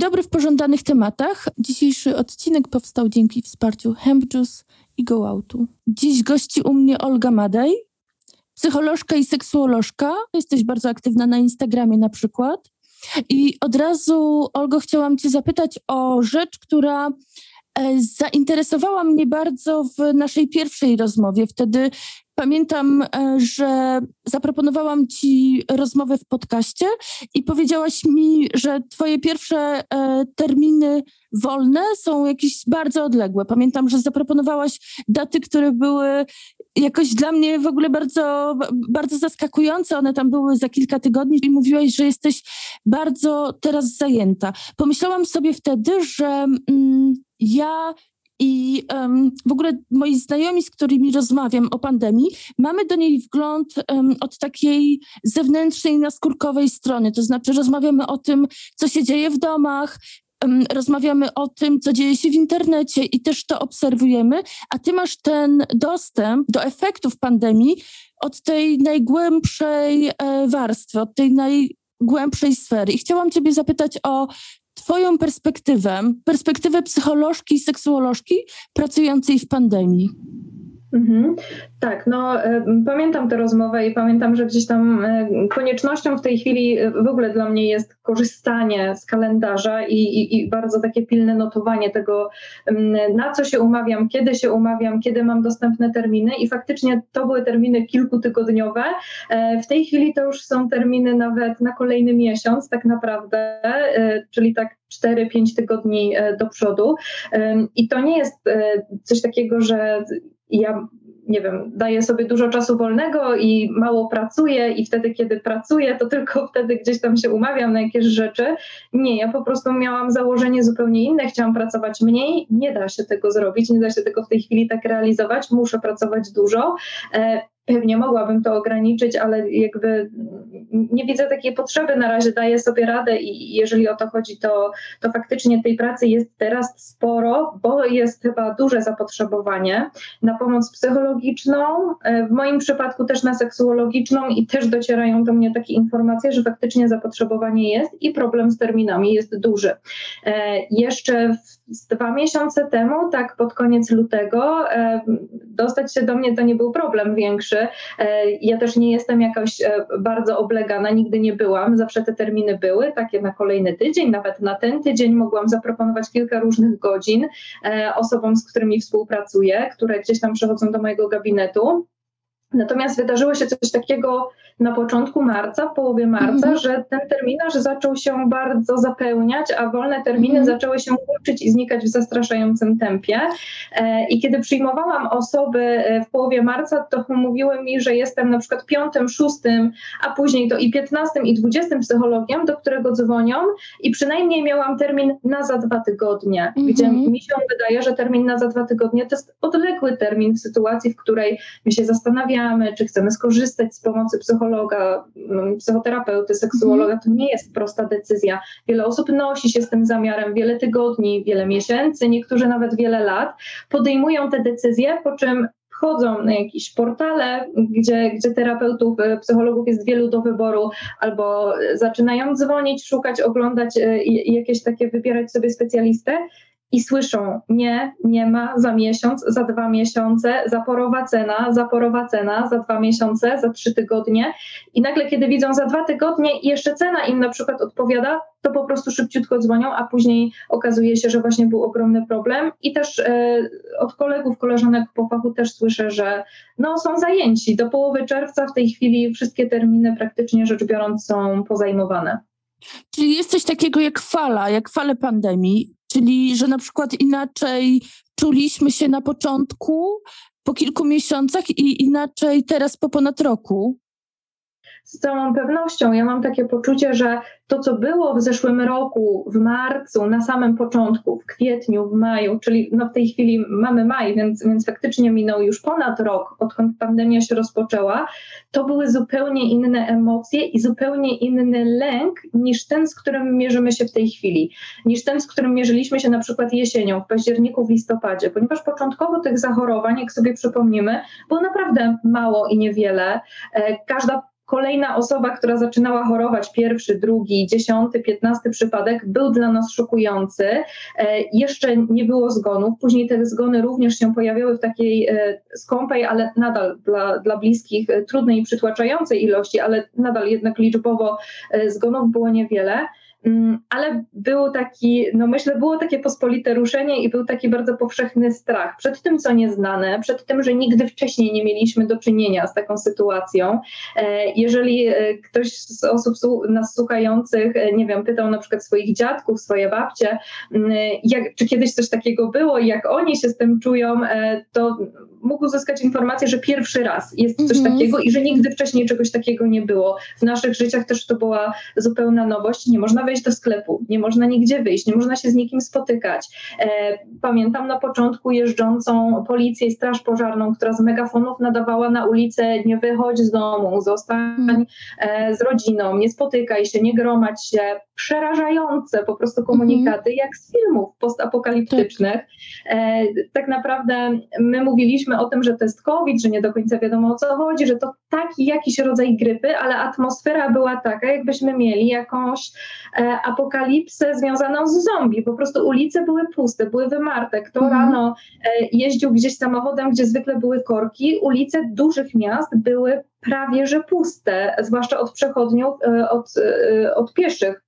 dobry w pożądanych tematach. Dzisiejszy odcinek powstał dzięki wsparciu Hemp Juice i Go Outu. Dziś gości u mnie Olga Madej, psycholożka i seksuolożka. Jesteś bardzo aktywna na Instagramie na przykład. I od razu, Olgo, chciałam Cię zapytać o rzecz, która e, zainteresowała mnie bardzo w naszej pierwszej rozmowie. Wtedy Pamiętam, e, że zaproponowałam ci rozmowę w podcaście i powiedziałaś mi, że twoje pierwsze e, terminy wolne są jakieś bardzo odległe. Pamiętam, że zaproponowałaś daty, które były jakoś dla mnie w ogóle bardzo, bardzo zaskakujące. One tam były za kilka tygodni i mówiłaś, że jesteś bardzo teraz zajęta. Pomyślałam sobie wtedy, że mm, ja i um, w ogóle moi znajomi, z którymi rozmawiam o pandemii, mamy do niej wgląd um, od takiej zewnętrznej, naskórkowej strony. To znaczy, rozmawiamy o tym, co się dzieje w domach, rozmawiamy o tym, co dzieje się w internecie i też to obserwujemy, a ty masz ten dostęp do efektów pandemii od tej najgłębszej e, warstwy, od tej najgłębszej sfery. I chciałam Ciebie zapytać o Twoją perspektywę, perspektywę psycholożki i seksuolożki pracującej w pandemii. Mhm. Tak, no e, pamiętam tę rozmowę i pamiętam, że gdzieś tam e, koniecznością w tej chwili e, w ogóle dla mnie jest korzystanie z kalendarza i, i, i, bardzo takie pilne notowanie tego, na co się umawiam, kiedy się umawiam, kiedy mam dostępne terminy i faktycznie to były terminy kilkutygodniowe. W tej chwili to już są terminy nawet na kolejny miesiąc tak naprawdę, czyli tak 4-5 tygodni do przodu. I to nie jest coś takiego, że ja nie wiem, daję sobie dużo czasu wolnego i mało pracuję i wtedy, kiedy pracuję, to tylko wtedy gdzieś tam się umawiam na jakieś rzeczy. Nie, ja po prostu miałam założenie zupełnie inne, chciałam pracować mniej, nie da się tego zrobić, nie da się tego w tej chwili tak realizować, muszę pracować dużo. Pewnie mogłabym to ograniczyć, ale jakby nie widzę takiej potrzeby. Na razie daję sobie radę i jeżeli o to chodzi, to, to faktycznie tej pracy jest teraz sporo, bo jest chyba duże zapotrzebowanie na pomoc psychologiczną, e, w moim przypadku też na seksuologiczną i też docierają do mnie takie informacje, że faktycznie zapotrzebowanie jest i problem z terminami jest duży. E, jeszcze dwa miesiące temu, tak pod koniec lutego, e, dostać się do mnie to nie był problem większy, E, ja też nie jestem jakoś e, bardzo oblegana, nigdy nie byłam. Zawsze te terminy były, takie na kolejny tydzień, nawet na ten tydzień mogłam zaproponować kilka różnych godzin e, osobom, z którymi współpracuję, które gdzieś tam przychodzą do mojego gabinetu. Natomiast wydarzyło się coś takiego na początku marca, w połowie marca, mm -hmm. że ten terminarz zaczął się bardzo zapełniać, a wolne terminy mm -hmm. zaczęły się łączyć i znikać w zastraszającym tempie. E, I kiedy przyjmowałam osoby e, w połowie marca, to mówiły mi, że jestem na przykład piątym, szóstym, a później to i piętnastym, i dwudziestym psychologiem, do którego dzwonią i przynajmniej miałam termin na za dwa tygodnie, mm -hmm. gdzie mi się wydaje, że termin na za dwa tygodnie to jest odległy termin w sytuacji, w której my się zastanawiamy, czy chcemy skorzystać z pomocy psychologa, psychologa, mm, psychoterapeuty, seksuologa, to nie jest prosta decyzja. Wiele osób nosi się z tym zamiarem wiele tygodni, wiele miesięcy, niektórzy nawet wiele lat. Podejmują te decyzje, po czym wchodzą na jakieś portale, gdzie, gdzie terapeutów, e, psychologów jest wielu do wyboru, albo zaczynają dzwonić, szukać, oglądać e, jakieś takie, wybierać sobie specjalistę i słyszą nie, nie ma za miesiąc, za dwa miesiące, zaporowa cena, zaporowa cena, za dwa miesiące, za trzy tygodnie i nagle kiedy widzą za dwa tygodnie i jeszcze cena im na przykład odpowiada, to po prostu szybciutko dzwonią, a później okazuje się, że właśnie był ogromny problem i też e, od kolegów, koleżanek po fachu też słyszę, że no są zajęci. Do połowy czerwca w tej chwili wszystkie terminy praktycznie rzecz biorąc są pozajmowane. Czyli jest coś takiego jak fala, jak fale pandemii, czyli że na przykład inaczej czuliśmy się na początku, po kilku miesiącach i inaczej teraz po ponad roku. Z całą pewnością. Ja mam takie poczucie, że to, co było w zeszłym roku, w marcu, na samym początku, w kwietniu, w maju, czyli no w tej chwili mamy maj, więc, więc faktycznie minął już ponad rok, odkąd pandemia się rozpoczęła, to były zupełnie inne emocje i zupełnie inny lęk niż ten, z którym mierzymy się w tej chwili, niż ten, z którym mierzyliśmy się na przykład jesienią, w październiku, w listopadzie, ponieważ początkowo tych zachorowań, jak sobie przypomnimy, było naprawdę mało i niewiele. E, każda kolejna osoba, która zaczynała chorować, pierwszy, drugi, dziesiąty, piętnasty przypadek, był dla nas szokujący. E, jeszcze nie było zgonów, później te zgony również się pojawiały w takiej e, skąpej, ale nadal dla, dla bliskich e, trudnej i przytłaczającej ilości, ale nadal jednak liczbowo zgonów było niewiele. Mm, ale był taki, no myślę, było takie pospolite ruszenie i był taki bardzo powszechny strach przed tym, co nieznane, przed tym, że nigdy wcześniej nie mieliśmy do czynienia z taką sytuacją. E, jeżeli e, ktoś z osób nas słuchających, e, nie wiem, pytał na przykład swoich dziadków, swoje babcie, mm, jak, czy kiedyś coś takiego było i jak oni się z tym czują, to mógł uzyskać informację, że pierwszy raz jest coś mm -hmm. takiego i że nigdy wcześniej czegoś takiego nie było. W naszych życiach też to była zupełna nowość. Nie można wejść do sklepu, nie można nigdzie wyjść, nie można się z nikim spotykać. E, pamiętam na początku jeżdżącą policję i straż pożarną, która z megafonów nadawała na ulicę nie wychodź z domu, zostań mhm. e, z rodziną, nie spotykaj się, nie gromadź się. Przerażające po prostu komunikaty, jak z filmów postapokaliptycznych. E, tak naprawdę my mówiliśmy o tym, że to jest COVID, że nie do końca wiadomo o co chodzi, że to taki jakiś rodzaj grypy, ale atmosfera była taka, jakbyśmy mieli jakąś e, apokalipsę związaną z zombie. Po prostu ulice były puste, były wymarte. Kto mm. rano e, jeździł gdzieś samochodem, gdzie zwykle były korki, ulice dużych miast były prawie że puste, zwłaszcza od przechodniów, e, od, e, od pieszych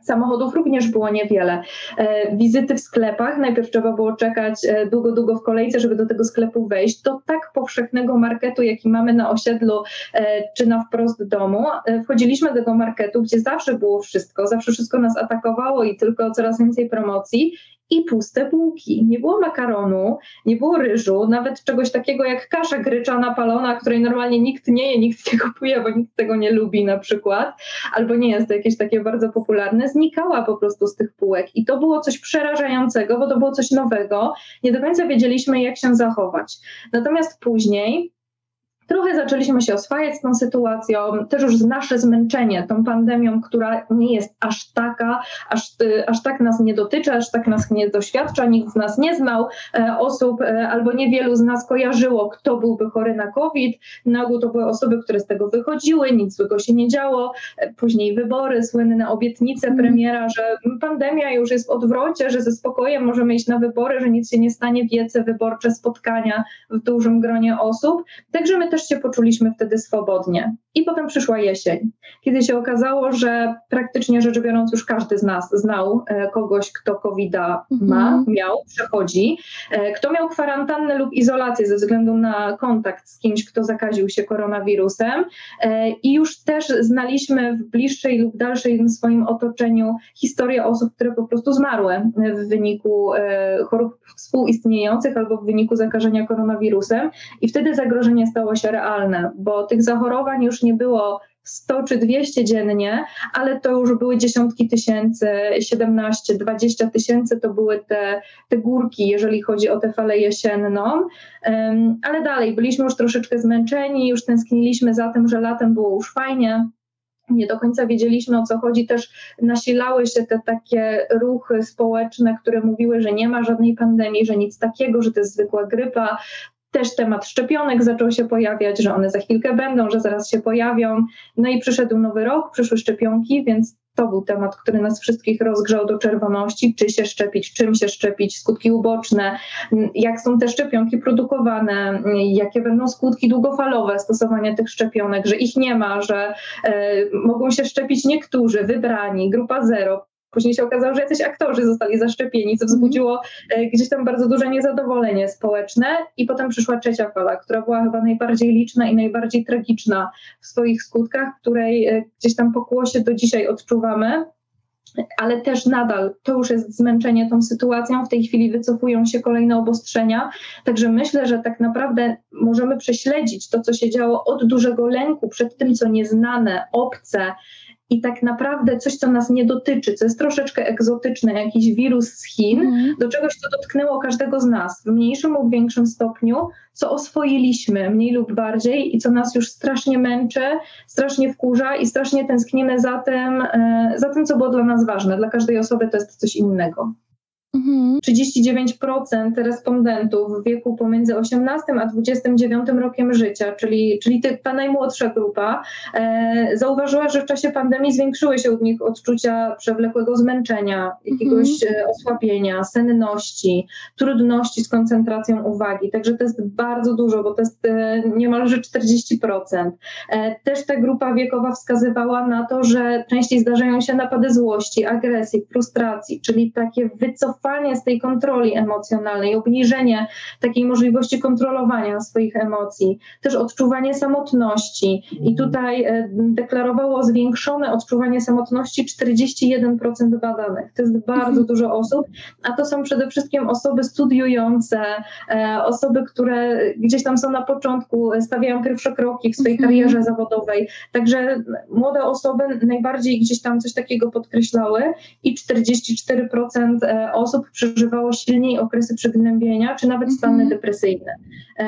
samochodów również było niewiele. E, wizyty w sklepach, najpierw trzeba było czekać e, długo, długo w kolejce, żeby do tego sklepu wejść. Do tak powszechnego marketu, jaki mamy na osiedlu e, czy na wprost domu, wchodziliśmy do tego marketu, gdzie zawsze było wszystko, zawsze wszystko nas atakowało i tylko coraz więcej promocji i puste bułki. Nie było makaronu, nie było ryżu, nawet czegoś takiego jak kasza gryczana palona, której normalnie nikt nie je, nikt nie kupuje, bo nikt tego nie lubi na przykład, albo nie jest to jakieś takie bardzo popularne, znikała po prostu z tych półek. I to było coś przerażającego, bo to było coś nowego. Nie do końca wiedzieliśmy, jak się zachować. Natomiast później Trochę zaczęliśmy się oswajać z tą sytuacją, też już nasze zmęczenie tą pandemią, która nie jest aż taka, aż, y, aż tak nas nie dotyczy, aż tak nas nie doświadcza, nikt z nas nie znał e, osób e, albo niewielu z nas kojarzyło, kto byłby chory na COVID. Na ogół to były osoby, które z tego wychodziły, nic złego się nie działo. E, później wybory, słynne obietnice mm. premiera, że pandemia już jest w odwrocie, że ze spokojem możemy iść na wybory, że nic się nie stanie, wiece wyborcze, spotkania w dużym gronie osób. Także my też też się poczuliśmy wtedy swobodnie. I potem przyszła jesień, kiedy się okazało, że praktycznie rzecz biorąc już każdy z nas znał e, kogoś, kto covid ma, mhm. miał, przechodzi, e, kto miał kwarantannę lub izolację ze względu na kontakt z kimś, kto zakaził się koronawirusem. E, I już też znaliśmy w bliższej lub dalszej swoim otoczeniu historię osób, które po prostu zmarły w wyniku chorób współistniejących albo w wyniku zakażenia koronawirusem. I wtedy zagrożenie stało się realne, bo tych zachorowań już nie było 100 czy 200 dziennie, ale to już były dziesiątki tysięcy, 17, 20 tysięcy to były te, te górki, jeżeli chodzi o tę falę jesienną. Um, ale dalej, byliśmy już troszeczkę zmęczeni, już tęskniliśmy za tym, że latem było już fajnie nie do końca wiedzieliśmy o co chodzi, też nasilały się te takie ruchy społeczne, które mówiły, że nie ma żadnej pandemii, że nic takiego, że to jest zwykła grypa. Też temat szczepionek zaczął się pojawiać, że one za chwilkę będą, że zaraz się pojawią. No i przyszedł nowy rok, przyszły szczepionki, więc to był temat, który nas wszystkich rozgrzał do czerwoności, czy się szczepić, czym się szczepić, skutki uboczne, jak są te szczepionki produkowane, jakie będą skutki długofalowe stosowania tych szczepionek, że ich nie ma, że e, mogą się szczepić niektórzy, wybrani, grupa zero, Później się okazało, że jacyś aktorzy zostali zaszczepieni, co wzbudziło e, gdzieś tam bardzo duże niezadowolenie społeczne. I potem przyszła trzecia fala, która była chyba najbardziej liczna i najbardziej tragiczna w swoich skutkach, której e, gdzieś tam pokłosie do dzisiaj odczuwamy. Ale też nadal to już jest zmęczenie tą sytuacją. W tej chwili wycofują się kolejne obostrzenia. Także myślę, że tak naprawdę możemy prześledzić to, co się działo od dużego lęku przed tym, co nieznane, obce, i tak naprawdę coś, co nas nie dotyczy, co jest troszeczkę egzotyczne, jakiś wirus z Chin, mm. do czegoś, co dotknęło każdego z nas w mniejszym lub większym stopniu, co oswoiliśmy mniej lub bardziej i co nas już strasznie męczy, strasznie wkurza i strasznie tęsknimy za tym, e, za tym, co było dla nas ważne. Dla każdej osoby to jest coś innego. Mhm. 39% respondentów w wieku pomiędzy 18 a 29 rokiem życia, czyli, czyli ta najmłodsza grupa, e, zauważyła, że w czasie pandemii zwiększyły się u nich odczucia przewlekłego zmęczenia, jakiegoś e, osłabienia, senności, trudności z koncentracją uwagi. Także to jest bardzo dużo, bo to jest e, niemalże 40%. E, też ta grupa wiekowa wskazywała na to, że częściej zdarzają się napady złości, agresji, frustracji, czyli takie wycofanie z tej kontroli emocjonalnej, obniżenie takiej możliwości kontrolowania swoich emocji, też odczuwanie samotności. I tutaj e, deklarowało zwiększone odczuwanie samotności 41% badanych. To jest bardzo Mhm. dużo osób, a to są przede wszystkim osoby studiujące, e, osoby, które gdzieś tam są na początku, e, stawiają pierwsze kroki w swojej Mhm. karierze zawodowej. Także młode osoby najbardziej gdzieś tam coś takiego podkreślały i 44% e, osób przeżywało silniej okresy przygnębienia, czy nawet stany Mhm. depresyjne. E,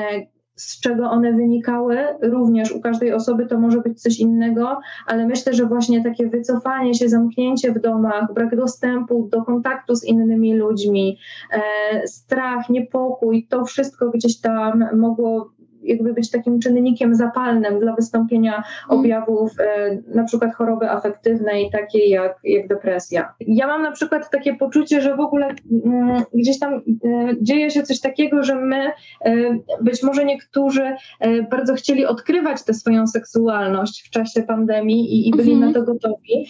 Z czego one wynikały, również u każdej osoby to może być coś innego, ale myślę, że właśnie takie wycofanie się, zamknięcie w domach, brak dostępu do kontaktu z innymi ludźmi, e, strach, niepokój, to wszystko gdzieś tam mogło jakby być takim czynnikiem zapalnym dla wystąpienia objawów e, na przykład choroby afektywnej, takiej jak, jak depresja. Ja mam na przykład takie poczucie, że w ogóle mm, gdzieś tam e, dzieje się coś takiego, że my, e, być może niektórzy bardzo chcieli odkrywać tę swoją seksualność w czasie pandemii i, i byli Mhm. na to gotowi,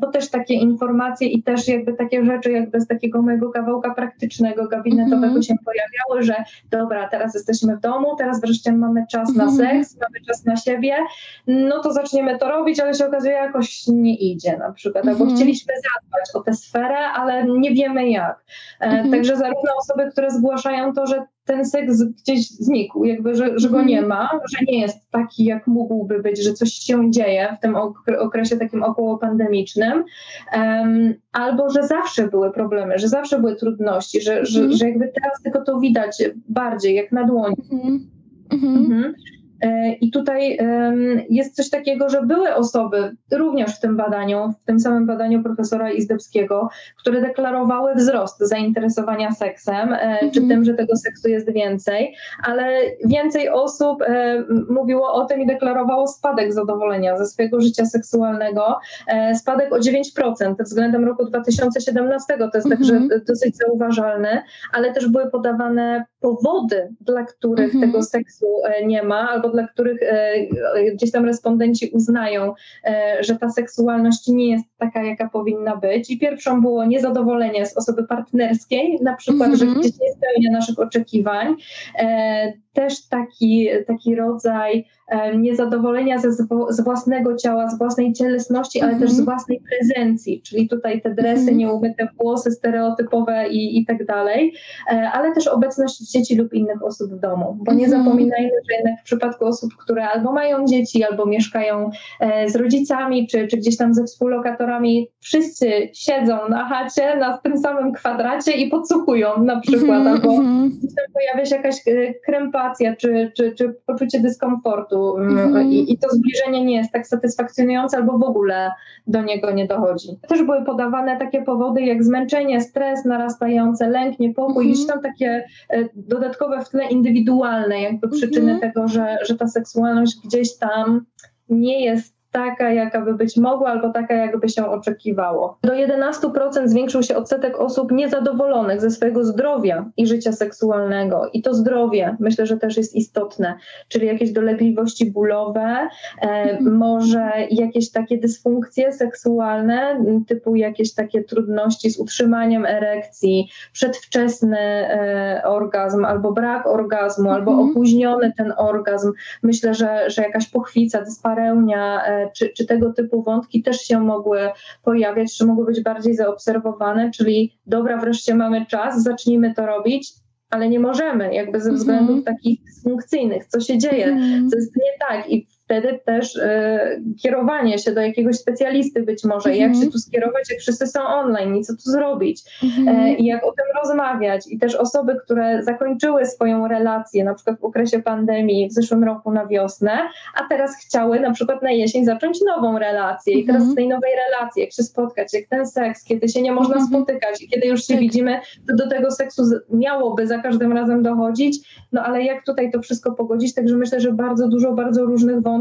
bo też takie informacje i też jakby takie rzeczy jakby z takiego mojego kawałka praktycznego, gabinetowego Mhm. się pojawiały, że dobra, teraz jesteśmy w domu, teraz wreszcie mamy czas na Mhm. seks, mamy czas na siebie, no to zaczniemy to robić, ale się okazuje jakoś nie idzie na przykład, albo Mhm. chcieliśmy zadbać o tę sferę, ale nie wiemy jak. E, Mhm. Także zarówno osoby, które zgłaszają to, że ten seks gdzieś znikł, jakby, że, że go nie ma, że nie jest taki, jak mógłby być, że coś się dzieje w tym okre- okresie takim okołopandemicznym, em, albo że zawsze były problemy, że zawsze były trudności, że, że, że jakby teraz tylko to widać bardziej, jak na dłoni. Mhm. Mhm. Mhm. E, I tutaj jest coś takiego, że były osoby również w tym badaniu, w tym samym badaniu profesora Izdebskiego, które deklarowały wzrost zainteresowania seksem, e, czy Mhm. tym, że tego seksu jest więcej, ale więcej osób e, mówiło o tym i deklarowało spadek zadowolenia ze swojego życia seksualnego, spadek o 9% względem roku 2017, to jest także Mhm. dosyć zauważalny, ale też były podawane powody, dla których Mhm. tego seksu e, nie ma, albo dla których e, gdzieś tam respondenci uznają, e, że ta seksualność nie jest taka, jaka powinna być. I pierwszą było niezadowolenie z osoby partnerskiej, na przykład, że Mhm. gdzieś nie spełnia naszych oczekiwań. Też taki, taki rodzaj niezadowolenia ze, z własnego ciała, z własnej cielesności, ale też z Mhm. własnej prezencji, czyli tutaj te dresy, nieumyte włosy stereotypowe i, i tak dalej, ale też obecność dzieci lub innych osób w domu, bo nie Mhm. zapominajmy, że jednak w przypadku osób, które albo mają dzieci, albo mieszkają e, z rodzicami, czy, czy gdzieś tam ze współlokatorami, wszyscy siedzą na chacie, na tym samym kwadracie i podsłuchują na przykład, Mhm. albo tam pojawia się jakaś e, krępacja, czy, czy, czy poczucie dyskomfortu mm, Mhm. i, i to zbliżenie nie jest tak satysfakcjonujące, albo w ogóle do niego nie dochodzi. Też były podawane takie powody jak zmęczenie, stres narastający, lęk, niepokój, gdzieś tam takie e, dodatkowe w tle indywidualne jakby przyczyny Mhm. tego, że, że ta seksualność gdzieś tam nie jest taka, jaka by być mogła, albo taka, jakby się oczekiwało. Do 11% zwiększył się odsetek osób niezadowolonych ze swojego zdrowia i życia seksualnego. I to zdrowie myślę, że też jest istotne, czyli jakieś dolegliwości bólowe, e, Mhm. może jakieś takie dysfunkcje seksualne, typu jakieś takie trudności z utrzymaniem erekcji, przedwczesny e, orgazm, albo brak orgazmu, albo Mhm. opóźniony ten orgazm. Myślę, że, że jakaś pochwica, dyspareunia, e, czy, czy tego typu wątki też się mogły pojawiać, czy mogły być bardziej zaobserwowane, czyli dobra, wreszcie mamy czas, zacznijmy to robić, ale nie możemy, jakby ze Mhm. względów takich dysfunkcyjnych, co się dzieje, Mhm. co jest nie tak i wtedy też e, kierowanie się do jakiegoś specjalisty być może, Mhm. jak się tu skierować, jak wszyscy są online i co tu zrobić. Mhm. E, i jak o tym rozmawiać. I też osoby, które zakończyły swoją relację, na przykład w okresie pandemii w zeszłym roku na wiosnę, a teraz chciały na przykład na jesień zacząć nową relację. I teraz Mhm. z tej nowej relacji, jak się spotkać, jak ten seks, kiedy się nie można Mhm. spotykać i kiedy już się Tak. widzimy, to do tego seksu miałoby za każdym razem dochodzić. No ale jak tutaj to wszystko pogodzić? Także myślę, że bardzo dużo, bardzo różnych wątków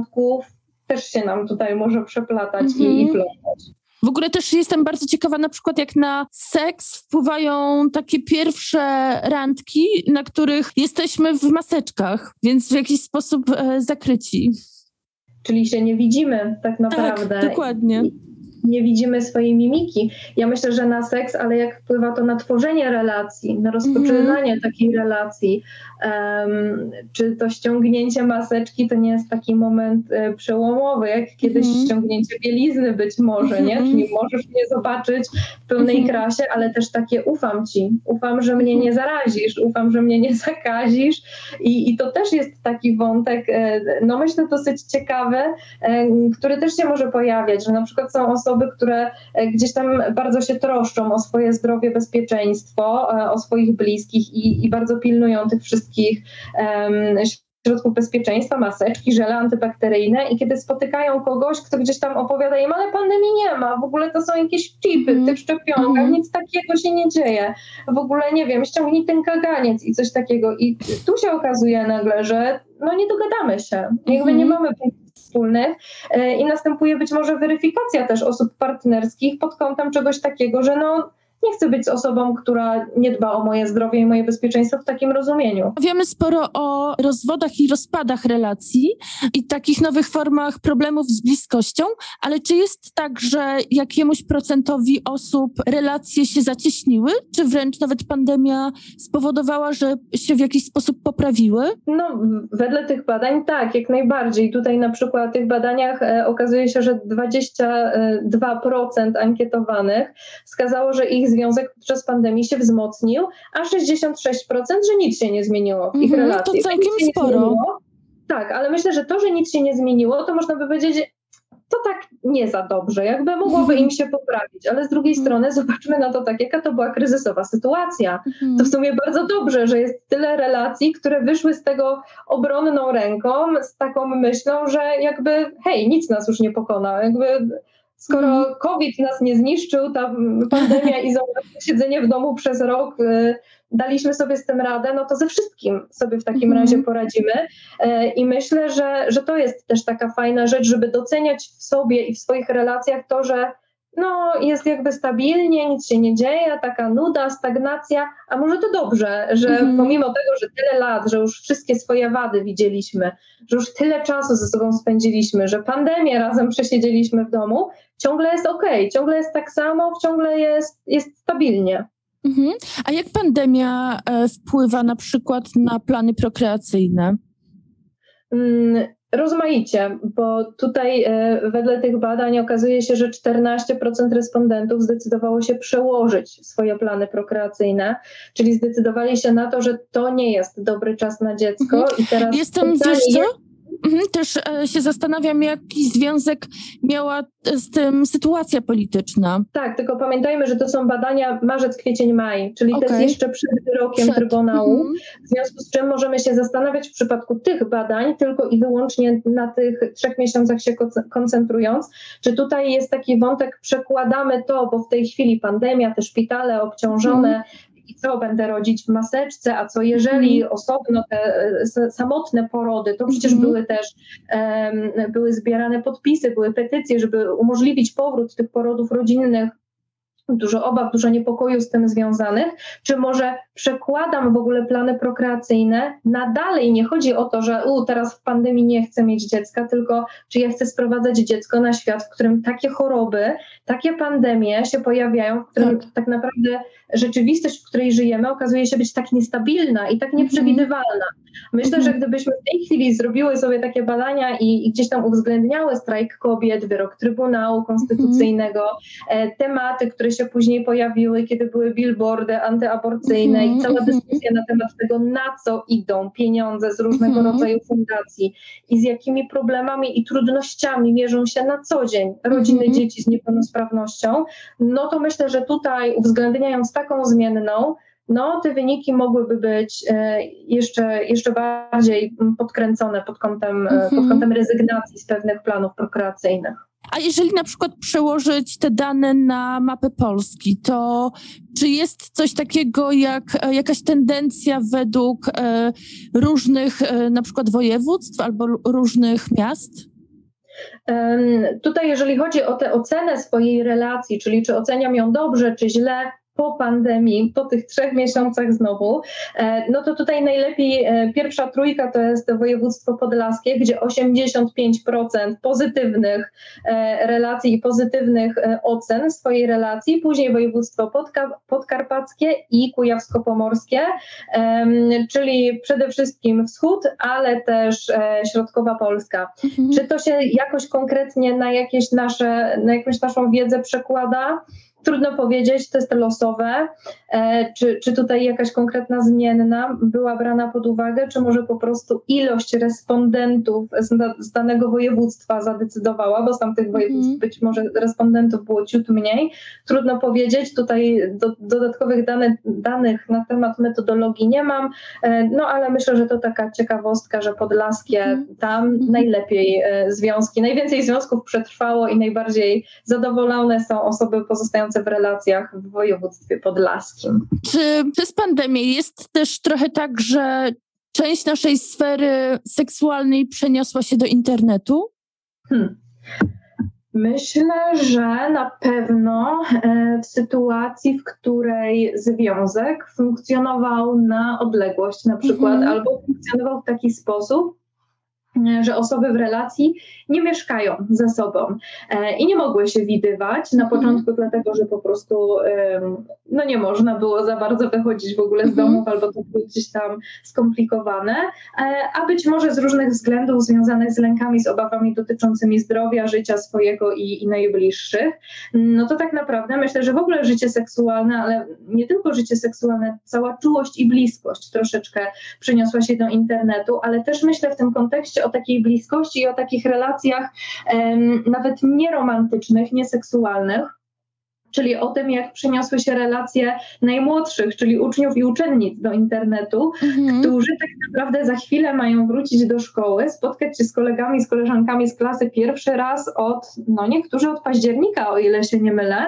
też się nam tutaj może przeplatać i, i Mhm. plątać. W ogóle też jestem bardzo ciekawa, na przykład jak na seks wpływają takie pierwsze randki, na których jesteśmy w maseczkach, więc w jakiś sposób e, zakryci. Czyli się nie widzimy tak naprawdę. Tak, dokładnie. Nie widzimy swojej mimiki. Ja myślę, że na seks, ale jak wpływa to na tworzenie relacji, na rozpoczynanie takiej relacji, em, czy to ściągnięcie maseczki to nie jest taki moment e, przełomowy, jak kiedyś Mhm. ściągnięcie bielizny być może, nie? Mhm. Czyli możesz mnie zobaczyć w pełnej Mhm. krasie, ale też takie ufam ci, ufam, że mnie nie zarazisz, ufam, że mnie nie zakazisz i, i to też jest taki wątek, e, no myślę dosyć ciekawy, e, który też się może pojawiać, że na przykład są osoby, które e, gdzieś tam bardzo się troszczą o swoje zdrowie, bezpieczeństwo, e, o swoich bliskich i, i bardzo pilnują tych wszystkich em, środków bezpieczeństwa, maseczki, żele antybakteryjne i kiedy spotykają kogoś, kto gdzieś tam opowiada im, ale pandemii nie ma, w ogóle to są jakieś chipy Mhm. w tych szczepionkach, Mhm. nic takiego się nie dzieje. W ogóle nie wiem, ściągnij ten kaganiec i coś takiego i tu się okazuje nagle, że no nie dogadamy się, jakby Mhm. nie mamy punktów wspólnych. E, i następuje być może weryfikacja też osób partnerskich pod kątem czegoś takiego, że no nie chcę być osobą, która nie dba o moje zdrowie i moje bezpieczeństwo w takim rozumieniu. Wiemy sporo o rozwodach i rozpadach relacji i takich nowych formach problemów z bliskością, ale czy jest tak, że jakiemuś procentowi osób relacje się zacieśniły, czy wręcz nawet pandemia spowodowała, że się w jakiś sposób poprawiły? No, wedle tych badań tak, jak najbardziej. Tutaj na przykład w tych badaniach e, okazuje się, że 22% ankietowanych wskazało, że ich związek podczas pandemii się wzmocnił, a 66% że nic się nie zmieniło w ich Mhm, to relacji. Że całkiem sporo. Tak, ale myślę, że to, że nic się nie zmieniło, to można by powiedzieć, to tak nie za dobrze, jakby mogłoby im się poprawić, ale z drugiej Mhm. strony zobaczmy na to tak, jaka to była kryzysowa sytuacja Mhm. to w sumie bardzo dobrze, że jest tyle relacji, które wyszły z tego obronną ręką, z taką myślą, że jakby hej, nic nas już nie pokona. Jakby skoro Mhm. COVID nas nie zniszczył, ta pandemia, izolacja, siedzenie w domu przez rok, y, daliśmy sobie z tym radę, no to ze wszystkim sobie w takim Mhm. razie poradzimy. E, I myślę, że, że to jest też taka fajna rzecz, żeby doceniać w sobie i w swoich relacjach to, że no, jest jakby stabilnie, nic się nie dzieje, taka nuda, stagnacja, a może to dobrze, że Mhm. pomimo tego, że tyle lat, że już wszystkie swoje wady widzieliśmy, że już tyle czasu ze sobą spędziliśmy, że pandemię razem przesiedzieliśmy w domu, ciągle jest okej, ciągle jest tak samo, ciągle jest, jest stabilnie. Mhm. A jak pandemia e, wpływa na przykład na plany prokreacyjne? Mm, Rozmaicie, bo tutaj e, wedle tych badań okazuje się, że 14% respondentów zdecydowało się przełożyć swoje plany prokreacyjne, czyli zdecydowali się na to, że to nie jest dobry czas na dziecko. Mhm. I teraz Jestem, pytanie wiesz co? Mhm, Też e, się zastanawiam, jaki związek miała e, z tym sytuacja polityczna. Tak, tylko pamiętajmy, że to są badania marzec, kwiecień, maj, czyli to Okej. jest jeszcze przed wyrokiem Przed. Trybunału. Mhm. W związku z czym możemy się zastanawiać w przypadku tych badań tylko i wyłącznie na tych trzech miesiącach się konce- koncentrując, czy tutaj jest taki wątek, przekładamy to, bo w tej chwili pandemia, te szpitale obciążone. I co będę rodzić w maseczce, a co jeżeli osobno te e, samotne porody, to przecież Mhm. były też em, były zbierane podpisy, były petycje, żeby umożliwić powrót tych porodów rodzinnych dużo obaw, dużo niepokoju z tym związanych, czy może przekładam w ogóle plany prokreacyjne na dalej. Nie chodzi o to, że u, teraz w pandemii nie chcę mieć dziecka, tylko czy ja chcę sprowadzać dziecko na świat, w którym takie choroby, takie pandemie się pojawiają, w którym Tak. tak, naprawdę rzeczywistość, w której żyjemy, okazuje się być tak niestabilna i tak nieprzewidywalna. Myślę, Mhm. że gdybyśmy w tej chwili zrobiły sobie takie badania i, i gdzieś tam uwzględniały strajk kobiet, wyrok Trybunału Konstytucyjnego, e, tematy, które się później pojawiły, kiedy były billboardy antyaborcyjne Mhm, i cała mhm. dyskusja na temat tego, na co idą pieniądze z różnego Mhm. rodzaju fundacji i z jakimi problemami i trudnościami mierzą się na co dzień rodziny Mhm. dzieci z niepełnosprawnością, no to myślę, że tutaj uwzględniając taką zmienną, no te wyniki mogłyby być e, jeszcze, jeszcze bardziej mm, podkręcone pod kątem, e, pod Mhm. kątem rezygnacji z pewnych planów prokreacyjnych. A jeżeli na przykład przełożyć te dane na mapę Polski, to czy jest coś takiego jak e, jakaś tendencja według e, różnych e, na przykład województw albo różnych miast? Tutaj, jeżeli chodzi o tę ocenę swojej relacji, czyli czy oceniam ją dobrze, czy źle po pandemii, po tych trzech miesiącach znowu, e, no to tutaj najlepiej e, pierwsza trójka to jest województwo podlaskie, gdzie 85% pozytywnych e, relacji i pozytywnych ocen swojej relacji, później województwo podka- podkarpackie i kujawsko-pomorskie, czyli przede wszystkim wschód, ale też środkowa Polska. Mhm. Czy to się jakoś konkretnie na jakieś nasze, na jakąś naszą wiedzę przekłada? Trudno powiedzieć, to jest losowe. E, czy, czy tutaj jakaś konkretna zmienna była brana pod uwagę, czy może po prostu ilość respondentów z, da, z danego województwa zadecydowała, bo z tamtych województw Mhm. być może respondentów było ciut mniej. Trudno powiedzieć, tutaj do, dodatkowych dane, danych na temat metodologii nie mam, e, no ale myślę, że to taka ciekawostka, że podlaskie Mhm. tam Mhm. najlepiej e, związki, najwięcej związków przetrwało i najbardziej zadowolone są osoby pozostające w relacjach w województwie podlaskim. Czy przez pandemię jest też trochę tak, że część naszej sfery seksualnej przeniosła się do internetu? Hmm. Myślę, że na pewno e, w sytuacji, w której związek funkcjonował na odległość, na przykład, Mhm. albo funkcjonował w taki sposób, że osoby w relacji nie mieszkają ze sobą e, i nie mogły się widywać na Mhm. początku, dlatego że po prostu no nie można było za bardzo wychodzić w ogóle z Mhm. domów, albo to było gdzieś tam skomplikowane, e, a być może z różnych względów związanych z lękami, z obawami dotyczącymi zdrowia, życia swojego i, i najbliższych, no to tak naprawdę myślę, że w ogóle życie seksualne, ale nie tylko życie seksualne, cała czułość i bliskość troszeczkę przeniosła się do internetu, ale też myślę w tym kontekście o takiej bliskości i o takich relacjach nawet nieromantycznych, nieseksualnych. Czyli o tym, jak przeniosły się relacje najmłodszych, czyli uczniów i uczennic do internetu, Mhm. którzy tak naprawdę za chwilę mają wrócić do szkoły, spotkać się z kolegami, z koleżankami z klasy pierwszy raz od, no niektórzy od października, o ile się nie mylę.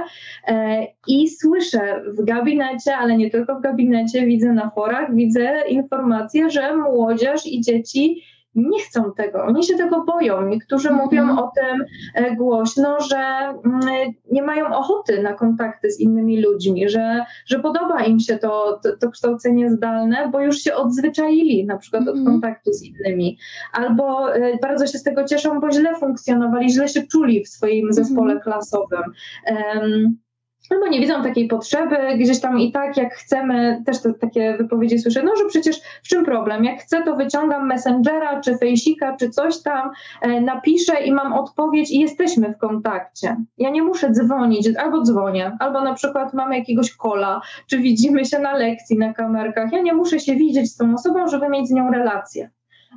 E, I słyszę w gabinecie, ale nie tylko w gabinecie, widzę na forach, widzę informacje, że młodzież i dzieci nie chcą tego, oni się tego boją. Niektórzy Mhm. mówią o tym e, głośno, że mm, nie mają ochoty na kontakty z innymi ludźmi, że, że podoba im się to, to, to kształcenie zdalne, bo już się odzwyczaili na przykład od Mhm. kontaktu z innymi. Albo e, bardzo się z tego cieszą, bo źle funkcjonowali, źle się czuli w swoim zespole klasowym. Em, Albo nie widzą takiej potrzeby, gdzieś tam i tak jak chcemy, też te, takie wypowiedzi słyszę, no że przecież w czym problem? Jak chcę, to wyciągam Messengera, czy Fejsika, czy coś tam, e, napiszę i mam odpowiedź i jesteśmy w kontakcie. Ja nie muszę dzwonić, albo dzwonię, albo na przykład mamy jakiegoś kola, czy widzimy się na lekcji na kamerkach. Ja nie muszę się widzieć z tą osobą, żeby mieć z nią relację.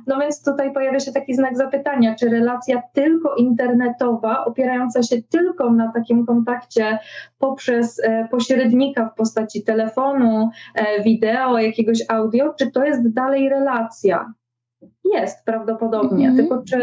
No więc tutaj pojawia się taki znak zapytania, czy relacja tylko internetowa, opierająca się tylko na takim kontakcie poprzez e, pośrednika w postaci telefonu, e, wideo, jakiegoś audio, czy to jest dalej relacja? Jest prawdopodobnie, Mhm. tylko czy,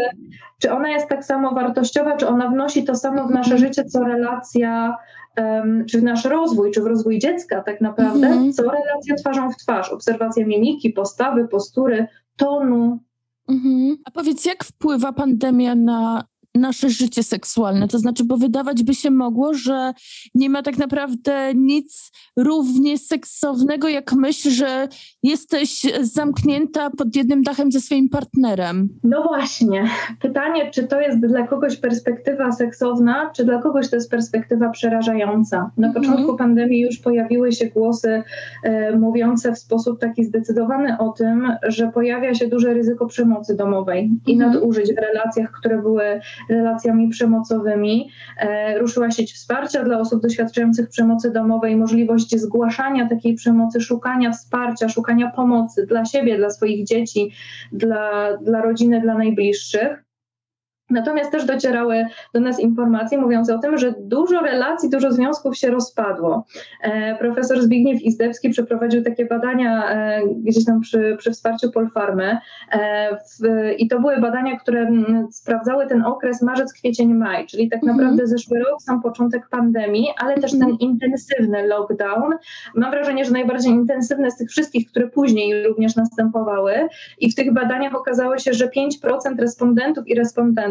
czy ona jest tak samo wartościowa, czy ona wnosi to samo w nasze Mhm. życie, co relacja, em, czy w nasz rozwój, czy w rozwój dziecka tak naprawdę, Mhm. co relacja twarzą w twarz, obserwacja mimiki, postawy, postury, tonu, Mhm. A powiedz, jak wpływa pandemia na nasze życie seksualne? To znaczy, bo wydawać by się mogło, że nie ma tak naprawdę nic równie seksownego, jak myśl, że jesteś zamknięta pod jednym dachem ze swoim partnerem. No właśnie. Pytanie, czy to jest dla kogoś perspektywa seksowna, czy dla kogoś to jest perspektywa przerażająca. Na Mhm. początku pandemii już pojawiły się głosy e, mówiące w sposób taki zdecydowany o tym, że pojawia się duże ryzyko przemocy domowej i Mhm. nadużyć w relacjach, które były relacjami przemocowymi. E, ruszyła sieć wsparcia dla osób doświadczających przemocy domowej, możliwość zgłaszania takiej przemocy, szukania wsparcia, szukania pomocy dla siebie, dla swoich dzieci, dla, dla rodziny, dla najbliższych. Natomiast też docierały do nas informacje mówiące o tym, że dużo relacji, dużo związków się rozpadło. E, profesor Zbigniew Izdebski przeprowadził takie badania e, gdzieś tam przy, przy wsparciu Polfarmy e, i to były badania, które sprawdzały ten okres marzec, kwiecień, maj, czyli tak Mhm. naprawdę zeszły rok, sam początek pandemii, ale też ten intensywny lockdown. Mam wrażenie, że najbardziej intensywny z tych wszystkich, które później również następowały i w tych badaniach okazało się, że 5% respondentów i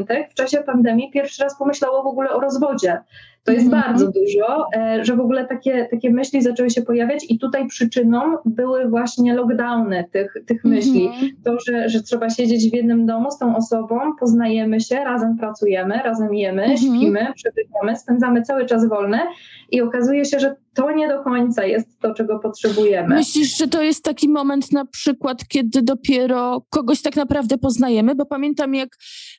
respondentek w czasie pandemii pierwszy raz pomyślało w ogóle o rozwodzie. To jest Mhm. bardzo dużo, e, że w ogóle takie, takie myśli zaczęły się pojawiać i tutaj przyczyną były właśnie lockdowny tych, tych myśli. Mhm. To, że, że trzeba siedzieć w jednym domu z tą osobą, poznajemy się, razem pracujemy, razem jemy, Mhm. śpimy, przebywamy, spędzamy cały czas wolny i okazuje się, że to nie do końca jest to, czego potrzebujemy. Myślisz, że to jest taki moment na przykład, kiedy dopiero kogoś tak naprawdę poznajemy? Bo pamiętam, jak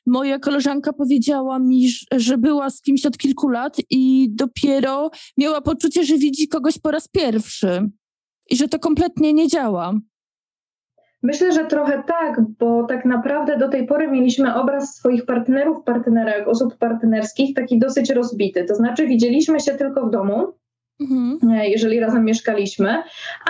moja koleżanka powiedziała mi, że- że była z kimś od kilku lat i dopiero miała poczucie, że widzi kogoś po raz pierwszy i że to kompletnie nie działa. Myślę, że trochę tak, bo tak naprawdę do tej pory mieliśmy obraz swoich partnerów, partnerek, osób partnerskich taki dosyć rozbity. To znaczy widzieliśmy się tylko w domu, Mhm. e, jeżeli razem mieszkaliśmy,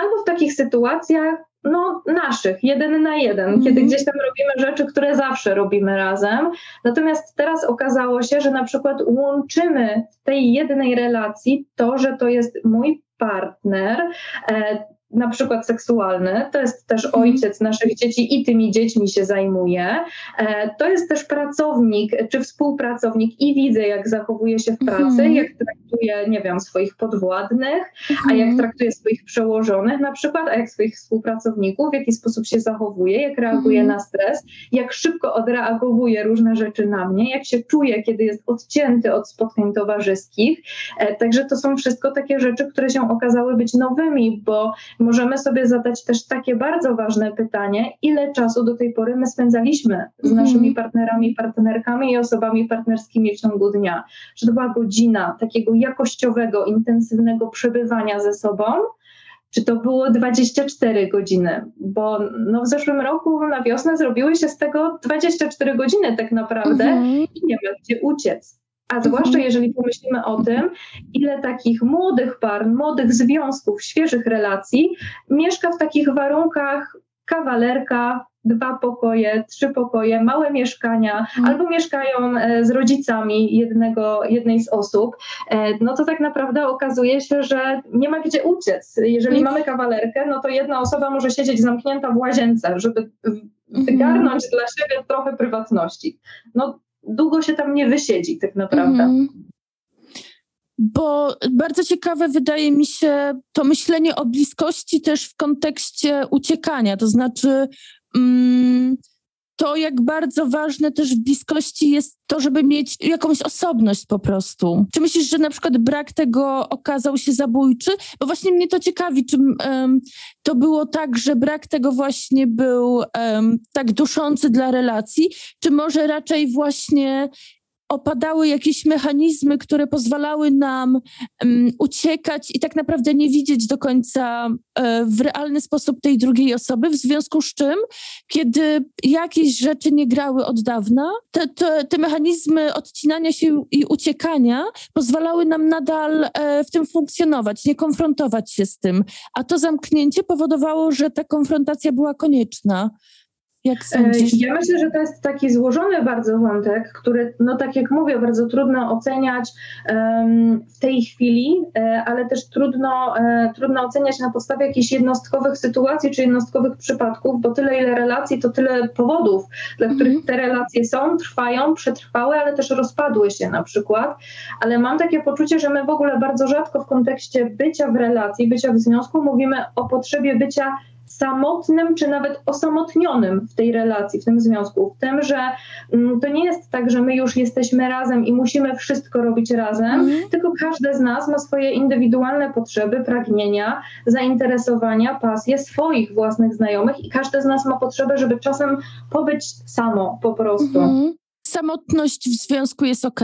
albo w takich sytuacjach no, naszych, jeden na jeden, Mhm. kiedy gdzieś tam robimy rzeczy, które zawsze robimy razem. Natomiast teraz okazało się, że na przykład łączymy w tej jednej relacji to, że to jest mój partner. Na przykład seksualny, to jest też Mhm. ojciec naszych dzieci i tymi dziećmi się zajmuje. E, to jest też pracownik czy współpracownik i widzę, jak zachowuje się w pracy, Mhm. jak traktuje, nie wiem, swoich podwładnych, a jak Mhm. traktuje swoich przełożonych na przykład, a jak swoich współpracowników, w jaki sposób się zachowuje, jak reaguje Mhm. na stres, jak szybko odreagowuje różne rzeczy na mnie, jak się czuje, kiedy jest odcięty od spotkań towarzyskich. E, Także to są wszystko takie rzeczy, które się okazały być nowymi, bo możemy sobie zadać też takie bardzo ważne pytanie, ile czasu do tej pory my spędzaliśmy z Mhm. naszymi partnerami, partnerkami i osobami partnerskimi w ciągu dnia. Czy to była godzina takiego jakościowego, intensywnego przebywania ze sobą, czy to było 24 godziny? Bo no, w zeszłym roku na wiosnę zrobiły się z tego 24 godziny tak naprawdę Mhm. i nie ma gdzie uciec. A zwłaszcza Mhm. jeżeli pomyślimy o tym, ile takich młodych par, młodych związków, świeżych relacji mieszka w takich warunkach kawalerka, dwa pokoje, trzy pokoje, małe mieszkania, Mhm. albo mieszkają e, z rodzicami jednego, jednej z osób, e, no to tak naprawdę okazuje się, że nie ma gdzie uciec. Jeżeli Mhm. mamy kawalerkę, no to jedna osoba może siedzieć zamknięta w łazience, żeby wygarnąć dla siebie trochę prywatności. No długo się tam nie wysiedzi tak naprawdę. Mhm. Bo bardzo ciekawe wydaje mi się to myślenie o bliskości też w kontekście uciekania. To znaczy, mm, to jak bardzo ważne też w bliskości jest to, żeby mieć jakąś osobność po prostu. Czy myślisz, że na przykład brak tego okazał się zabójczy? Bo właśnie mnie to ciekawi, czy em, to było tak, że brak tego właśnie był em, tak duszący dla relacji, czy może raczej właśnie opadały jakieś mechanizmy, które pozwalały nam um, uciekać i tak naprawdę nie widzieć do końca e, w realny sposób tej drugiej osoby, w związku z czym, kiedy jakieś rzeczy nie grały od dawna, te, te, te mechanizmy odcinania się i uciekania pozwalały nam nadal e, w tym funkcjonować, nie konfrontować się z tym. A to zamknięcie powodowało, że ta konfrontacja była konieczna. Jak sądzisz? E, Ja myślę, że to jest taki złożony bardzo wątek, który, no tak jak mówię, bardzo trudno oceniać um, w tej chwili, e, ale też trudno, e, trudno oceniać na podstawie jakichś jednostkowych sytuacji czy jednostkowych przypadków, bo tyle ile relacji, to tyle powodów, dla Mhm. których te relacje są, trwają, przetrwały, ale też rozpadły się na przykład. Ale mam takie poczucie, że my w ogóle bardzo rzadko w kontekście bycia w relacji, bycia w związku mówimy o potrzebie bycia samotnym, czy nawet osamotnionym w tej relacji, w tym związku, w tym, że mm, to nie jest tak, że my już jesteśmy razem i musimy wszystko robić razem, Mhm. tylko każdy z nas ma swoje indywidualne potrzeby, pragnienia, zainteresowania, pasje swoich własnych znajomych i każdy z nas ma potrzebę, żeby czasem pobyć samo po prostu. Mhm. samotność w związku jest ok?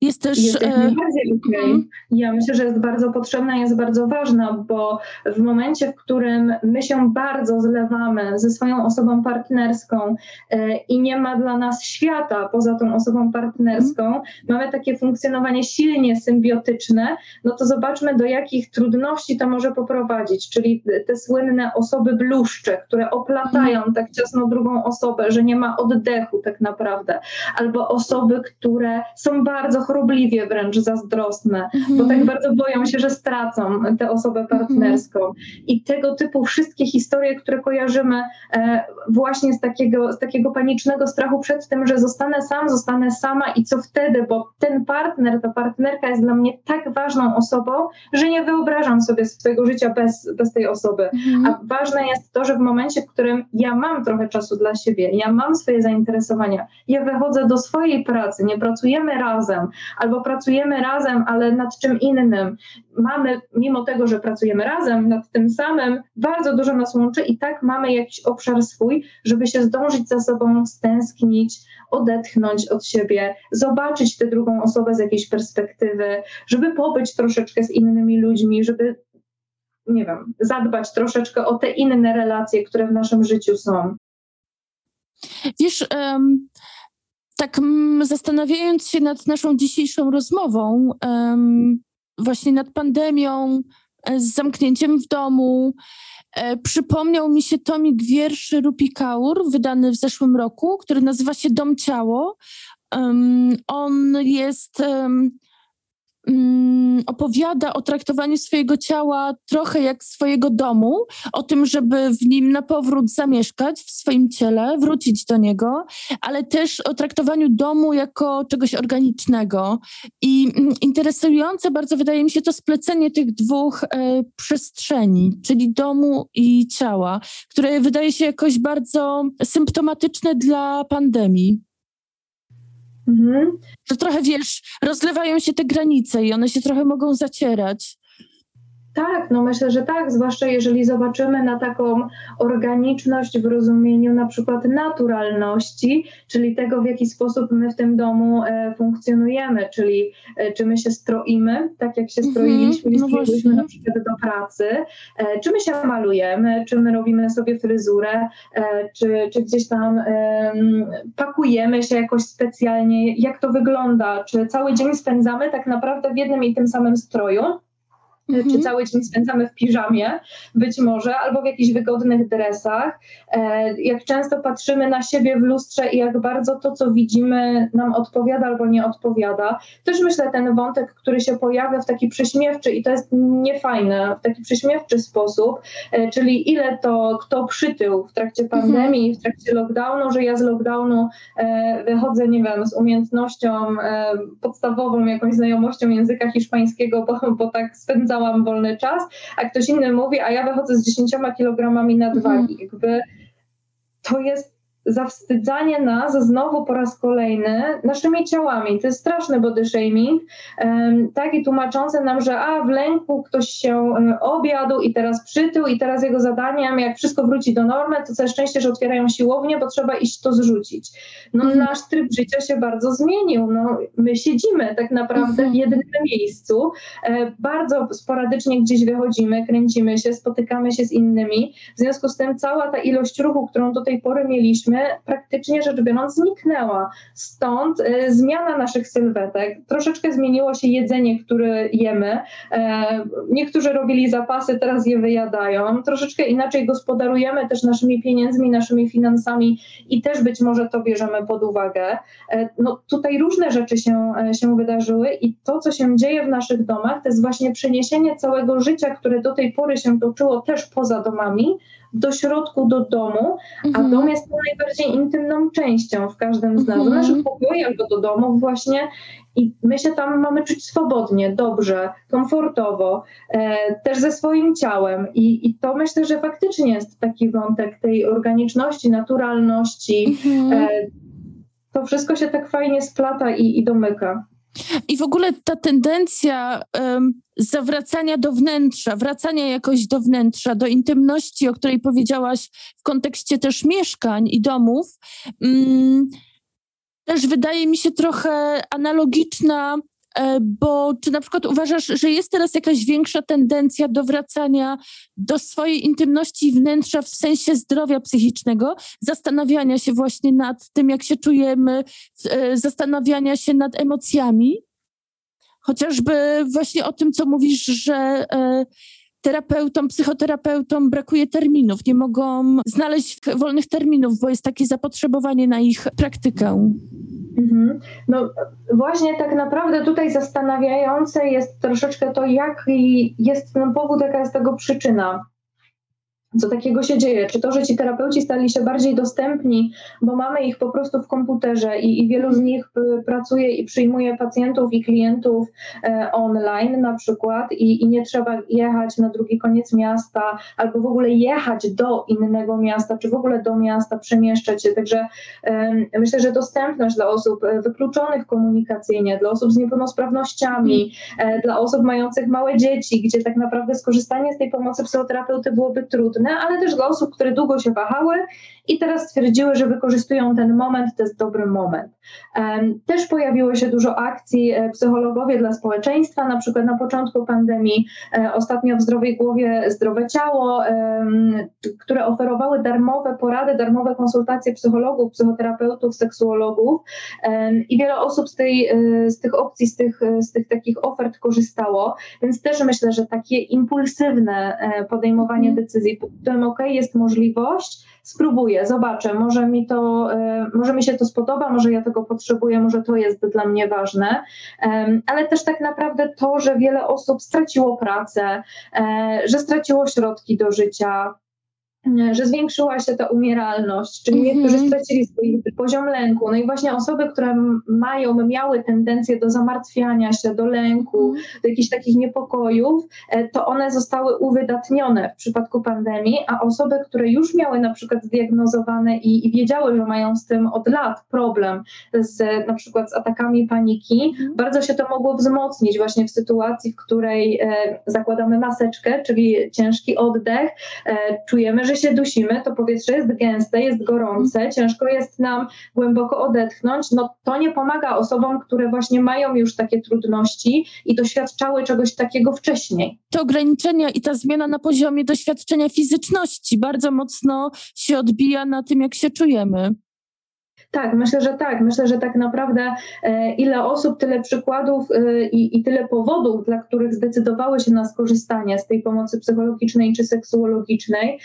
Jest też. Jest jak e, najbardziej okej. mhm. Ja myślę, że jest bardzo potrzebna, jest bardzo ważna, bo w momencie, w którym my się bardzo zlewamy ze swoją osobą partnerską e, i nie ma dla nas świata poza tą osobą partnerską, mamy takie funkcjonowanie silnie symbiotyczne, no to zobaczmy, do jakich trudności to może poprowadzić. Czyli te słynne osoby bluszcze, które oplatają tak ciasno drugą osobę, że nie ma oddechu tak naprawdę, albo osoby, które są bardzo chorobliwie wręcz zazdrosne, bo mhm. tak bardzo boją się, że stracą tę osobę partnerską. I tego typu wszystkie historie, które kojarzymy e, właśnie z takiego, z takiego panicznego strachu przed tym, że zostanę sam, zostanę sama i co wtedy, bo ten partner, ta partnerka jest dla mnie tak ważną osobą, że nie wyobrażam sobie swojego życia bez, bez tej osoby. Mhm. A ważne jest to, że w momencie, w którym ja mam trochę czasu dla siebie, ja mam swoje zainteresowania, ja wychodzę do swojej pracy, nie pracujemy razem, albo pracujemy razem, ale nad czym innym. Mamy, mimo tego, że pracujemy razem nad tym samym, bardzo dużo nas łączy i tak mamy jakiś obszar swój, żeby się zdążyć za sobą stęsknić, odetchnąć od siebie, zobaczyć tę drugą osobę z jakiejś perspektywy, żeby pobyć troszeczkę z innymi ludźmi, żeby nie wiem, zadbać troszeczkę o te inne relacje, które w naszym życiu są. Wiesz, em, tak mm, zastanawiając się nad naszą dzisiejszą rozmową, właśnie nad pandemią, e, z zamknięciem w domu, e, przypomniał mi się tomik wierszy Rupi Kaur, wydany w zeszłym roku, który nazywa się Dom Ciało. On jest. Mm, opowiada o traktowaniu swojego ciała trochę jak swojego domu, o tym, żeby w nim na powrót zamieszkać w swoim ciele, wrócić do niego, ale też o traktowaniu domu jako czegoś organicznego. I mm, interesujące bardzo wydaje mi się to splecenie tych dwóch e, przestrzeni, czyli domu i ciała, które wydaje się jakoś bardzo symptomatyczne dla pandemii. Mhm. Trochę wiesz, rozlewają się te granice i one się trochę mogą zacierać. Tak, no myślę, że tak, zwłaszcza jeżeli zobaczymy na taką organiczność w rozumieniu na przykład naturalności, czyli tego, w jaki sposób my w tym domu e, funkcjonujemy, czyli e, czy my się stroimy, tak jak się Mhm, stroiliśmy, no jeśli właśnie. byliśmy na przykład do pracy, e, czy my się malujemy, czy my robimy sobie fryzurę, e, czy, czy gdzieś tam em, pakujemy się jakoś specjalnie, jak to wygląda, czy cały dzień spędzamy tak naprawdę w jednym i tym samym stroju, czy Mhm. cały dzień spędzamy w piżamie, być może, albo w jakichś wygodnych dresach. E, Jak często patrzymy na siebie w lustrze i jak bardzo to, co widzimy, nam odpowiada albo nie odpowiada. Też myślę, ten wątek, który się pojawia w taki prześmiewczy, i to jest niefajne, w taki prześmiewczy sposób, e, czyli ile to kto przytył w trakcie pandemii, w trakcie lockdownu, że ja z lockdownu e, wychodzę, nie wiem, z umiejętnością e, podstawową, jakąś znajomością języka hiszpańskiego, bo, bo tak spędzałam wolny czas, a ktoś inny mówi, a ja wychodzę z 10 kilogramami nadwagi. Jakby to jest zawstydzanie nas znowu po raz kolejny naszymi ciałami. To jest straszny body shaming, tak i tłumaczące nam, że a w lęku ktoś się objadł i teraz przytył i teraz jego zadaniem, jak wszystko wróci do normy, to całe szczęście, że otwierają siłownię, bo trzeba iść to zrzucić. No Mhm. nasz tryb życia się bardzo zmienił. No, my siedzimy tak naprawdę Mhm. w jednym miejscu, e, bardzo sporadycznie gdzieś wychodzimy, kręcimy się, spotykamy się z innymi. W związku z tym cała ta ilość ruchu, którą do tej pory mieliśmy, praktycznie rzecz biorąc zniknęła. Stąd e, zmiana naszych sylwetek. Troszeczkę zmieniło się jedzenie, które jemy. E, niektórzy robili zapasy, teraz je wyjadają. Troszeczkę inaczej gospodarujemy też naszymi pieniędzmi, naszymi finansami i też być może to bierzemy pod uwagę. E, no, tutaj różne rzeczy się, e, się wydarzyły i to, co się dzieje w naszych domach, to jest właśnie przeniesienie całego życia, które do tej pory się toczyło też poza domami, do środku, do domu, a Mhm. dom jest tą najbardziej intymną częścią w każdym z nas, do Mhm. naszych pokoi albo do domów właśnie i my się tam mamy czuć swobodnie, dobrze, komfortowo, e, też ze swoim ciałem I, i to myślę, że faktycznie jest taki wątek tej organiczności, naturalności, Mhm. e, to wszystko się tak fajnie splata i, i domyka. I w ogóle ta tendencja em, zawracania do wnętrza, wracania jakoś do wnętrza, do intymności, o której powiedziałaś w kontekście też mieszkań i domów, mm, też wydaje mi się trochę analogiczna bo czy na przykład uważasz, że jest teraz jakaś większa tendencja do wracania do swojej intymności wnętrza w sensie zdrowia psychicznego, zastanawiania się właśnie nad tym, jak się czujemy, e, zastanawiania się nad emocjami? Chociażby właśnie o tym, co mówisz, że e, terapeutom, psychoterapeutom brakuje terminów, nie mogą znaleźć wolnych terminów, bo jest takie zapotrzebowanie na ich praktykę. Mhm. No właśnie tak naprawdę tutaj zastanawiające jest troszeczkę to, jaki jest ten powód, jaka jest tego przyczyna co takiego się dzieje? Czy to, że ci terapeuci stali się bardziej dostępni, bo mamy ich po prostu w komputerze i, i wielu z nich y, pracuje i przyjmuje pacjentów i klientów e, online na przykład i, i, nie trzeba jechać na drugi koniec miasta albo w ogóle jechać do innego miasta, czy w ogóle do miasta, przemieszczać się. Także e, myślę, że dostępność dla osób e, wykluczonych komunikacyjnie, dla osób z niepełnosprawnościami, e, dla osób mających małe dzieci, gdzie tak naprawdę skorzystanie z tej pomocy psychoterapeuty byłoby trudne, trudne, ale też dla osób, które długo się wahały i teraz stwierdziły, że wykorzystują ten moment, to jest dobry moment. Też pojawiło się dużo akcji e, psychologowie dla społeczeństwa, na przykład na początku pandemii, e, ostatnio w Zdrowej Głowie Zdrowe Ciało, które oferowały darmowe porady, darmowe konsultacje psychologów, psychoterapeutów, seksuologów i wiele osób z, tej, e, z tych opcji, z tych, z tych takich ofert korzystało, więc też myślę, że takie impulsywne podejmowanie mhm. decyzji, którym ok, jest możliwość, spróbuję, zobaczę, może mi to, e, może mi się to spodoba, może ja tego potrzebuję, może to jest dla mnie ważne, ale też tak naprawdę to, że wiele osób straciło pracę, e, że straciło środki do życia, że zwiększyła się ta umieralność, czyli mm -hmm. niektórzy stracili swój poziom lęku. No i właśnie osoby, które mają, miały tendencję do zamartwiania się, do lęku, -hmm. do jakichś takich niepokojów, e, to one zostały uwydatnione w przypadku pandemii, a osoby, które już miały na przykład zdiagnozowane i, i wiedziały, że mają z tym od lat problem, z, na przykład z atakami paniki, mm bardzo się to mogło wzmocnić właśnie w sytuacji, w której e, zakładamy maseczkę, czyli ciężki oddech, e, czujemy, że się dusimy, to powietrze jest gęste, jest gorące, mhm. ciężko jest nam głęboko odetchnąć, no to nie pomaga osobom, które właśnie mają już takie trudności i doświadczały czegoś takiego wcześniej. Te ograniczenia i ta zmiana na poziomie doświadczenia fizyczności bardzo mocno się odbija na tym, jak się czujemy. Tak, myślę, że tak. Myślę, że tak naprawdę e, ile osób, tyle przykładów e, i, i, tyle powodów, dla których zdecydowały się na skorzystanie z tej pomocy psychologicznej czy seksuologicznej.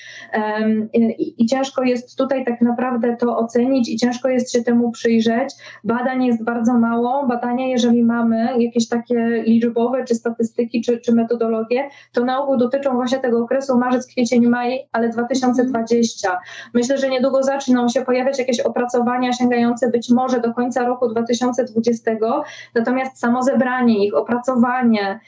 I, I, ciężko jest tutaj tak naprawdę to ocenić i ciężko jest się temu przyjrzeć. Badań jest bardzo mało. Badania, jeżeli mamy jakieś takie liczbowe, czy statystyki, czy, czy metodologie, to na ogół dotyczą właśnie tego okresu marzec, kwiecień, maj, ale 2020. Myślę, że niedługo zaczną się pojawiać jakieś opracowania sięgające być może do końca roku 2020, natomiast samo zebranie ich, opracowanie,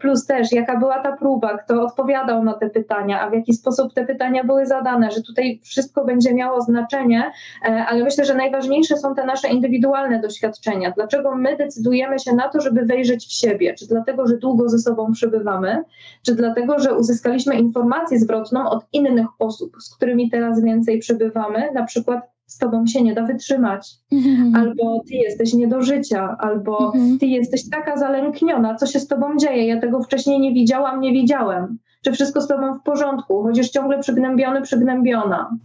plus też jaka była ta próba, kto odpowiadał na te pytania, a w jaki sposób te pytania były zadane, że tutaj wszystko będzie miało znaczenie, e, ale myślę, że najważniejsze są te nasze indywidualne doświadczenia. Dlaczego my decydujemy się na to, żeby wejrzeć w siebie? Czy dlatego, że długo ze sobą przybywamy, czy dlatego, że uzyskaliśmy informację zwrotną od innych osób, z którymi teraz więcej przybywamy, na przykład z tobą się nie da wytrzymać, mhm. albo ty jesteś nie do życia, albo mhm. ty jesteś taka zalękniona, co się z tobą dzieje, ja tego wcześniej nie widziałam, nie widziałem. Czy wszystko z tobą w porządku, chodzisz ciągle przygnębiony, przygnębiona.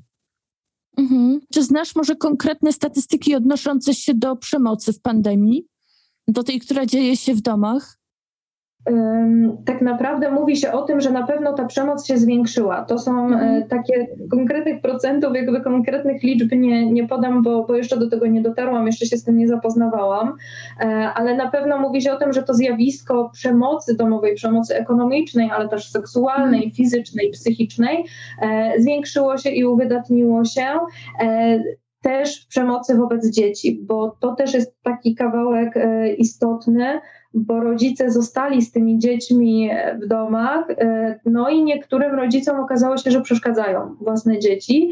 Mhm. Czy znasz może konkretne statystyki odnoszące się do przemocy w pandemii? Do tej, która dzieje się w domach? Tak naprawdę mówi się o tym, że na pewno ta przemoc się zwiększyła. To są e, mhm. takie konkretnych procentów, jakby konkretnych liczb nie, nie podam, bo, bo jeszcze do tego nie dotarłam, jeszcze się z tym nie zapoznawałam, e, ale na pewno mówi się o tym, że to zjawisko przemocy domowej, przemocy ekonomicznej, ale też seksualnej, mhm. fizycznej, psychicznej e, zwiększyło się i uwydatniło się też przemocy wobec dzieci, bo to też jest taki kawałek istotny, bo rodzice zostali z tymi dziećmi w domach, no i niektórym rodzicom okazało się, że przeszkadzają własne dzieci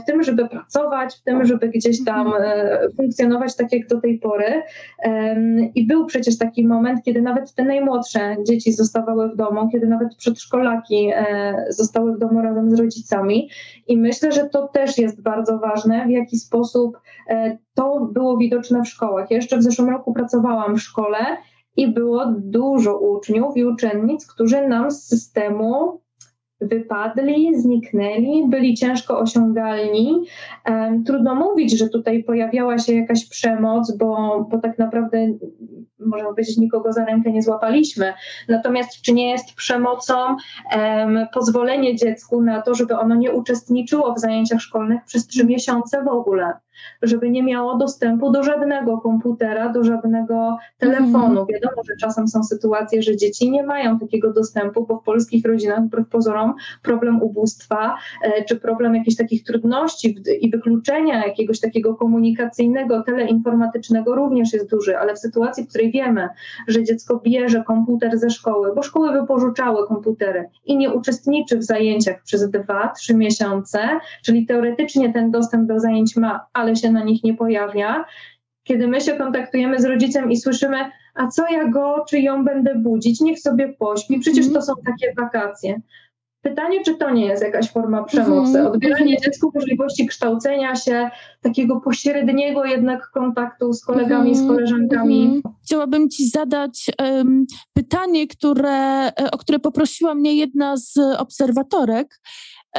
w tym, żeby pracować, w tym, żeby gdzieś tam mhm. funkcjonować tak jak do tej pory. I był przecież taki moment, kiedy nawet te najmłodsze dzieci zostawały w domu, kiedy nawet przedszkolaki zostały w domu razem z rodzicami. I myślę, że to też jest bardzo ważne, w jaki sposób to było widoczne w szkołach. Ja jeszcze w zeszłym roku pracowałam w szkole i było dużo uczniów i uczennic, którzy nam z systemu wypadli, zniknęli, byli ciężko osiągalni. Trudno mówić, że tutaj pojawiała się jakaś przemoc, bo, bo tak naprawdę, można powiedzieć, nikogo za rękę nie złapaliśmy. Natomiast czy nie jest przemocą um, pozwolenie dziecku na to, żeby ono nie uczestniczyło w zajęciach szkolnych przez trzy miesiące w ogóle? Żeby nie miało dostępu do żadnego komputera, do żadnego telefonu. Mhm. Wiadomo, że czasem są sytuacje, że dzieci nie mają takiego dostępu, bo w polskich rodzinach, wbrew pozorom, problem ubóstwa e, czy problem jakichś takich trudności i wykluczenia jakiegoś takiego komunikacyjnego, teleinformatycznego również jest duży, ale w sytuacji, w której wiemy, że dziecko bierze komputer ze szkoły, bo szkoły wypożyczały komputery i nie uczestniczy w zajęciach przez dwa, trzy miesiące, czyli teoretycznie ten dostęp do zajęć ma, ale się na nich nie pojawia. Kiedy my się kontaktujemy z rodzicem i słyszymy, a co ja go czy ją będę budzić, niech sobie pośpi, przecież to są takie wakacje. Pytanie, czy to nie jest jakaś forma przemocy? Mhm. Odbieranie dziecku możliwości kształcenia się, takiego pośredniego jednak kontaktu z kolegami, z mhm. koleżankami. Mhm. Chciałabym Ci zadać um, pytanie, które, e, o które poprosiła mnie jedna z obserwatorek.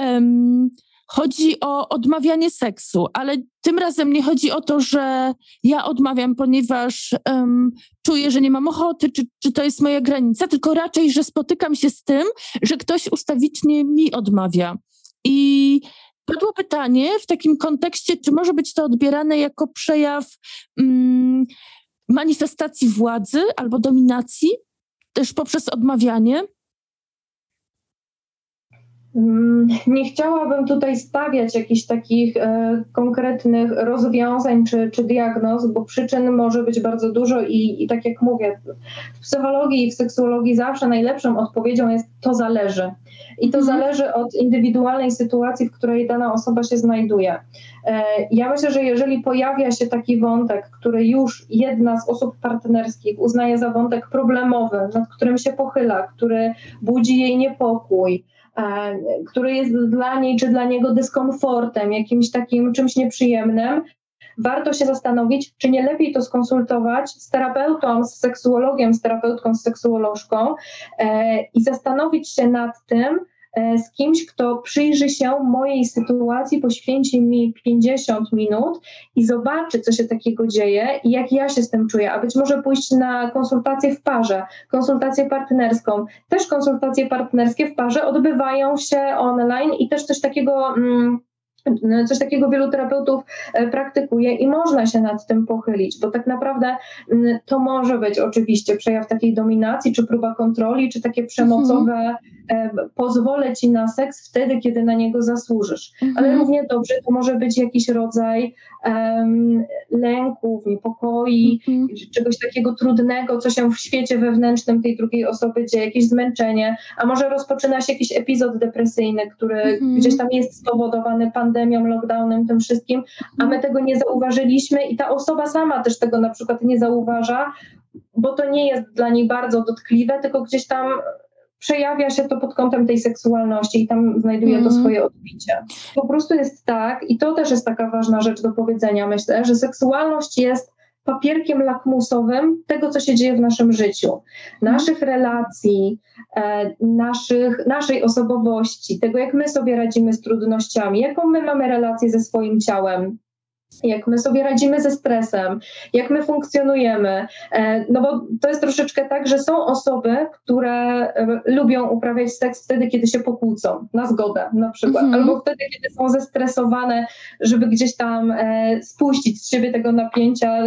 Um, chodzi o odmawianie seksu, ale tym razem nie chodzi o to, że ja odmawiam, ponieważ um, czuję, że nie mam ochoty, czy, czy to jest moja granica, tylko raczej, że spotykam się z tym, że ktoś ustawicznie mi odmawia. I padło pytanie w takim kontekście, czy może być to odbierane jako przejaw um, manifestacji władzy albo dominacji, też poprzez odmawianie. Mm, nie chciałabym tutaj stawiać jakichś takich e, konkretnych rozwiązań czy, czy diagnoz, bo przyczyn może być bardzo dużo i, i tak jak mówię, w psychologii i w seksuologii zawsze najlepszą odpowiedzią jest to zależy. I to mhm. zależy od indywidualnej sytuacji, w której dana osoba się znajduje. E, ja myślę, że jeżeli pojawia się taki wątek, który już jedna z osób partnerskich uznaje za wątek problemowy, nad którym się pochyla, który budzi jej niepokój, który jest dla niej czy dla niego dyskomfortem, jakimś takim czymś nieprzyjemnym, warto się zastanowić, czy nie lepiej to skonsultować z terapeutą, z seksuologiem, z terapeutką, z seksuolożką e, i zastanowić się nad tym, E, z kimś, kto przyjrzy się mojej sytuacji, poświęci mi 50 minut i zobaczy, co się takiego dzieje i jak ja się z tym czuję, a być może pójść na konsultację w parze, konsultację partnerską. Też konsultacje partnerskie w parze odbywają się online i też coś takiego. Mm, Coś takiego wielu terapeutów e, praktykuje i można się nad tym pochylić, bo tak naprawdę to może być oczywiście przejaw takiej dominacji, czy próba kontroli, czy takie przemocowe mhm. E, pozwolę ci na seks wtedy, kiedy na niego zasłużysz. Mhm. Ale równie dobrze to może być jakiś rodzaj um, lęków, niepokoi, mhm. czegoś takiego trudnego, co się w świecie wewnętrznym tej drugiej osoby dzieje, jakieś zmęczenie, a może rozpoczyna się jakiś epizod depresyjny, który mhm. gdzieś tam jest spowodowany pandemią, lockdownem, tym wszystkim, a my tego nie zauważyliśmy i ta osoba sama też tego na przykład nie zauważa, bo to nie jest dla niej bardzo dotkliwe, tylko gdzieś tam przejawia się to pod kątem tej seksualności i tam znajduje mm. to mhm. swoje odbicie. Po prostu jest tak, i to też jest taka ważna rzecz do powiedzenia, myślę, że seksualność jest papierkiem lakmusowym tego, co się dzieje w naszym życiu, naszych relacji, e, naszych, naszej osobowości, tego, jak my sobie radzimy z trudnościami, jaką my mamy relację ze swoim ciałem, jak my sobie radzimy ze stresem, jak my funkcjonujemy. E, no bo to jest troszeczkę tak, że są osoby, które e, lubią uprawiać seks wtedy, kiedy się pokłócą, na zgodę na przykład, mhm. albo wtedy, kiedy są zestresowane, żeby gdzieś tam e, spuścić z siebie tego napięcia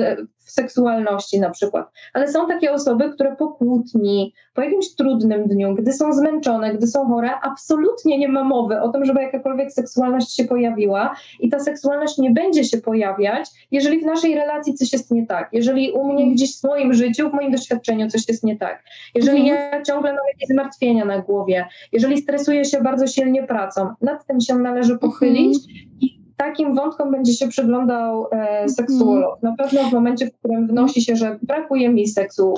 w seksualności na przykład. Ale są takie osoby, które po kłótni, po jakimś trudnym dniu, gdy są zmęczone, gdy są chore, absolutnie nie ma mowy o tym, żeby jakakolwiek seksualność się pojawiła i ta seksualność nie będzie się pojawiać, jeżeli w naszej relacji coś jest nie tak, jeżeli u mnie gdzieś w moim życiu, w moim doświadczeniu coś jest nie tak, jeżeli ja ciągle mam jakieś zmartwienia na głowie, jeżeli stresuję się bardzo silnie pracą, nad tym się należy pochylić i takim wątkom będzie się przyglądał e, seksuolog. Na pewno w momencie, w którym wnosi się, że brakuje mi seksu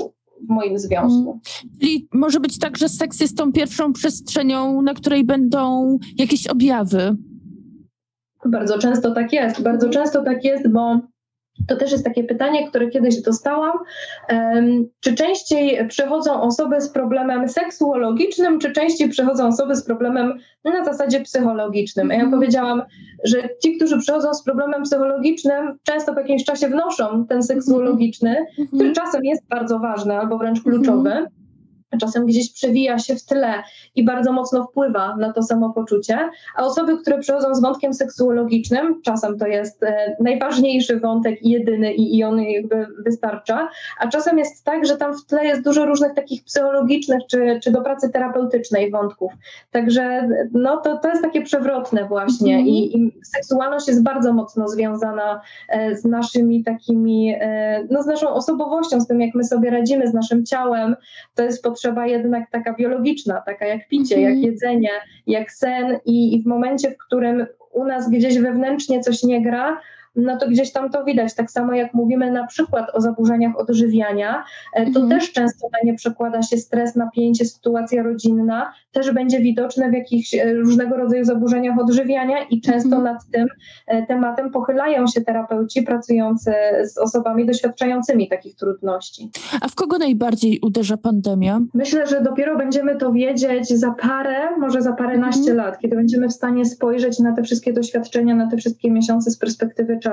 w moim związku. Czyli może być tak, że seks jest tą pierwszą przestrzenią, na której będą jakieś objawy. Bardzo często tak jest. Bardzo często tak jest, bo to też jest takie pytanie, które kiedyś dostałam. Czy częściej przychodzą osoby z problemem seksuologicznym, czy częściej przychodzą osoby z problemem na zasadzie psychologicznym? A ja mhm. powiedziałam, że ci, którzy przychodzą z problemem psychologicznym, często po jakimś czasie wnoszą ten seksuologiczny, mhm. który czasem jest bardzo ważny albo wręcz kluczowy czasem gdzieś przewija się w tle i bardzo mocno wpływa na to samopoczucie, a osoby, które przychodzą z wątkiem seksuologicznym, czasem to jest e, najważniejszy wątek i jedyny i, i on jakby wystarcza, a czasem jest tak, że tam w tle jest dużo różnych takich psychologicznych czy, czy do pracy terapeutycznej wątków. Także no to, to jest takie przewrotne właśnie mm -hmm. I, I, seksualność jest bardzo mocno związana e, z naszymi takimi, e, no z naszą osobowością, z tym jak my sobie radzimy, z naszym ciałem. To jest pod potrzeba jednak taka biologiczna, taka jak picie, mm jak mhm. jedzenie, jak sen i, i w momencie, w którym u nas gdzieś wewnętrznie coś nie gra, no to gdzieś tam to widać. Tak samo jak mówimy na przykład o zaburzeniach odżywiania, e, to mhm. też często na nie przekłada się stres, napięcie, sytuacja rodzinna, też będzie widoczne w jakichś e, różnego rodzaju zaburzeniach odżywiania i często mhm. nad tym e, tematem pochylają się terapeuci pracujący z osobami doświadczającymi takich trudności. A w kogo najbardziej uderza pandemia? Myślę, że dopiero będziemy to wiedzieć za parę, może za paręnaście mhm. lat, kiedy będziemy w stanie spojrzeć na te wszystkie doświadczenia, na te wszystkie miesiące z perspektywy czasu,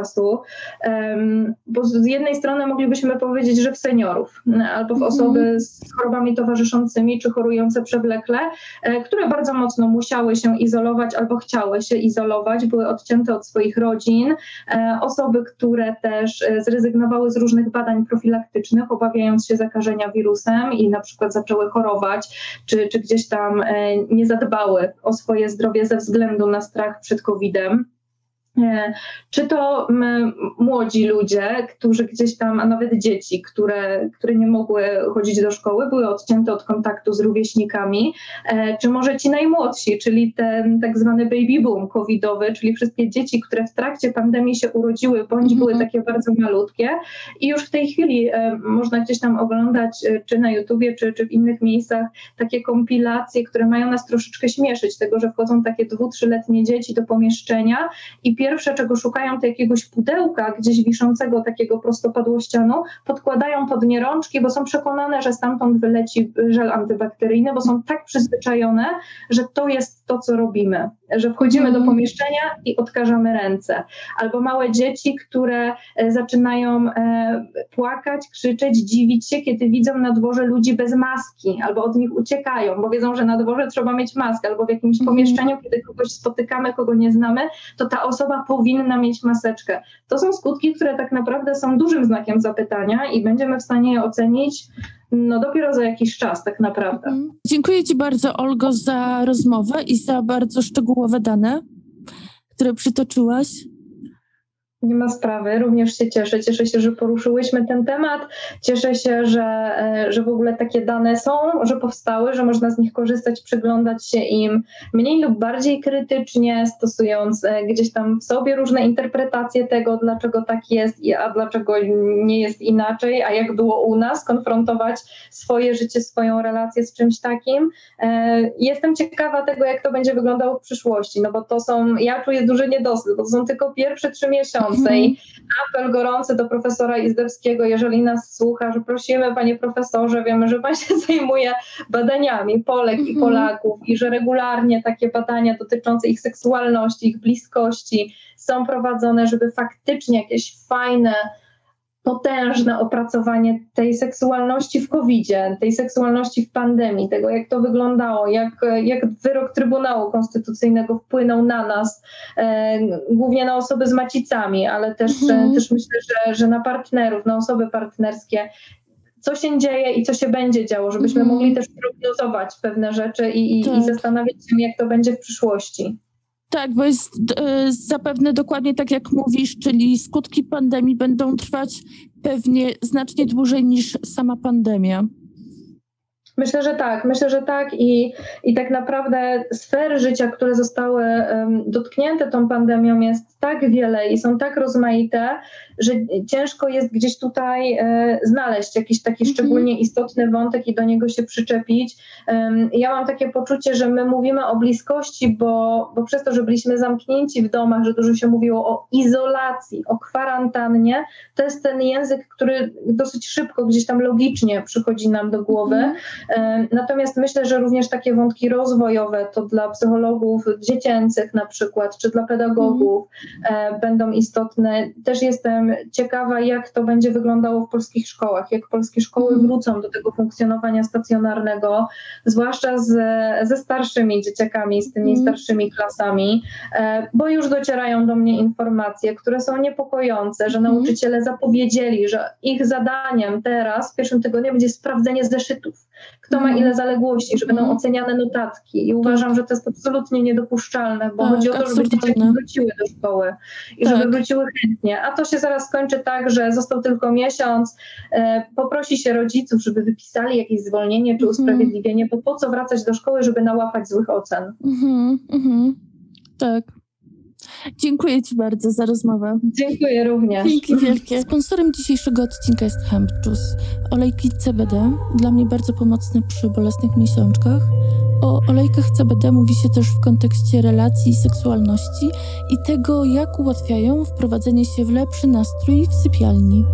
bo z jednej strony moglibyśmy powiedzieć, że w seniorów albo w mhm. osoby z chorobami towarzyszącymi czy chorujące przewlekle, e, które bardzo mocno musiały się izolować albo chciały się izolować, były odcięte od swoich rodzin, e, osoby, które też e, zrezygnowały z różnych badań profilaktycznych, obawiając się zakażenia wirusem i na przykład zaczęły chorować, czy, czy gdzieś tam nie zadbały o swoje zdrowie ze względu na strach przed COVID-em. Czy to młodzi ludzie, którzy gdzieś tam, a nawet dzieci, które, które nie mogły chodzić do szkoły, były odcięte od kontaktu z rówieśnikami, e, czy może ci najmłodsi, czyli ten tak zwany baby boom covidowy, czyli wszystkie dzieci, które w trakcie pandemii się urodziły, bądź były mhm. takie bardzo malutkie i już w tej chwili e, można gdzieś tam oglądać, e, czy na YouTubie, czy, czy w innych miejscach, takie kompilacje, które mają nas troszeczkę śmieszyć, tego, że wchodzą takie dwu, trzyletnie dzieci do pomieszczenia i pierwsze, czego szukają, to jakiegoś pudełka gdzieś wiszącego takiego prostopadłościanu, podkładają pod nie rączki, bo są przekonane, że stamtąd wyleci żel antybakteryjny, bo są tak przyzwyczajone, że to jest to, co robimy, że wchodzimy do mhm. pomieszczenia i odkażamy ręce. Albo małe dzieci, które e, zaczynają e, płakać, krzyczeć, dziwić się, kiedy widzą na dworze ludzi bez maski, albo od nich uciekają, bo wiedzą, że na dworze trzeba mieć maskę, albo w jakimś mhm. pomieszczeniu, kiedy kogoś spotykamy, kogo nie znamy, to ta osoba powinna mieć maseczkę. To są skutki, które tak naprawdę są dużym znakiem zapytania i będziemy w stanie je ocenić no dopiero za jakiś czas tak naprawdę. Mhm. Dziękuję Ci bardzo Olgo za rozmowę i za bardzo szczegółowe dane, które przytoczyłaś. Nie ma sprawy, również się cieszę. Cieszę się, że poruszyłyśmy ten temat. Cieszę się, że, e, że w ogóle takie dane są, że powstały, że można z nich korzystać, przyglądać się im mniej lub bardziej krytycznie, stosując e, gdzieś tam w sobie różne interpretacje tego, dlaczego tak jest, a dlaczego nie jest inaczej, a jak było u nas, konfrontować swoje życie, swoją relację z czymś takim. E, jestem ciekawa tego, jak to będzie wyglądało w przyszłości, no bo to są, ja czuję duży niedosyt, bo to są tylko pierwsze trzy miesiące i mhm. apel gorący do profesora Izdebskiego, jeżeli nas słucha, że prosimy, panie profesorze, wiemy, że pan się zajmuje badaniami Polek i mhm. Polaków i że regularnie takie badania dotyczące ich seksualności, ich bliskości są prowadzone, żeby faktycznie jakieś fajne potężne opracowanie tej seksualności w COVID-zie, tej seksualności w pandemii, tego jak to wyglądało, jak, jak wyrok Trybunału Konstytucyjnego wpłynął na nas, e, głównie na osoby z macicami, ale też, Mhm. e, też myślę, że, że na partnerów, na osoby partnerskie. Co się dzieje i co się będzie działo, żebyśmy Mhm. mogli też prognozować pewne rzeczy i, i, Tak. i zastanawiać się, jak to będzie w przyszłości. Tak, bo jest e, zapewne dokładnie tak, jak mówisz, czyli skutki pandemii będą trwać pewnie znacznie dłużej niż sama pandemia. Myślę, że tak, myślę, że tak i, i tak naprawdę sfer życia, które zostały em, dotknięte tą pandemią jest tak wiele i są tak rozmaite, że ciężko jest gdzieś tutaj e, znaleźć jakiś taki Mhm. szczególnie istotny wątek i do niego się przyczepić. Em, ja mam takie poczucie, że my mówimy o bliskości, bo, bo przez to, że byliśmy zamknięci w domach, że dużo się mówiło o izolacji, o kwarantannie, to jest ten język, który dosyć szybko gdzieś tam logicznie przychodzi nam do głowy. Mhm. E, Natomiast myślę, że również takie wątki rozwojowe to dla psychologów dziecięcych na przykład, czy dla pedagogów e, będą istotne. Też jestem ciekawa, jak to będzie wyglądało w polskich szkołach, jak polskie szkoły Mhm. wrócą do tego funkcjonowania stacjonarnego, zwłaszcza z, ze starszymi dzieciakami, z tymi Mhm. starszymi klasami, e, bo już docierają do mnie informacje, które są niepokojące, że Mhm. nauczyciele zapowiedzieli, że ich zadaniem teraz w pierwszym tygodniu będzie sprawdzenie zeszytów kto ma Mhm. ile zaległości, że będą Mhm. oceniane notatki. I uważam, że to jest absolutnie niedopuszczalne, bo Tak, chodzi o to, żeby dzieciaki wróciły do szkoły i Tak. żeby wróciły chętnie. A to się zaraz skończy tak, że został tylko miesiąc, e, poprosi się rodziców, żeby wypisali jakieś zwolnienie czy Mhm. usprawiedliwienie, bo po co wracać do szkoły, żeby nałapać złych ocen. Mhm, mhm. Tak. Dziękuję Ci bardzo za rozmowę. Dziękuję również. Dzięki wielkie. Sponsorem dzisiejszego odcinka jest Hemp Juice. Olejki CBD, dla mnie bardzo pomocne przy bolesnych miesiączkach. O olejkach CBD mówi się też w kontekście relacji i seksualności i tego, jak ułatwiają wprowadzenie się w lepszy nastrój w sypialni.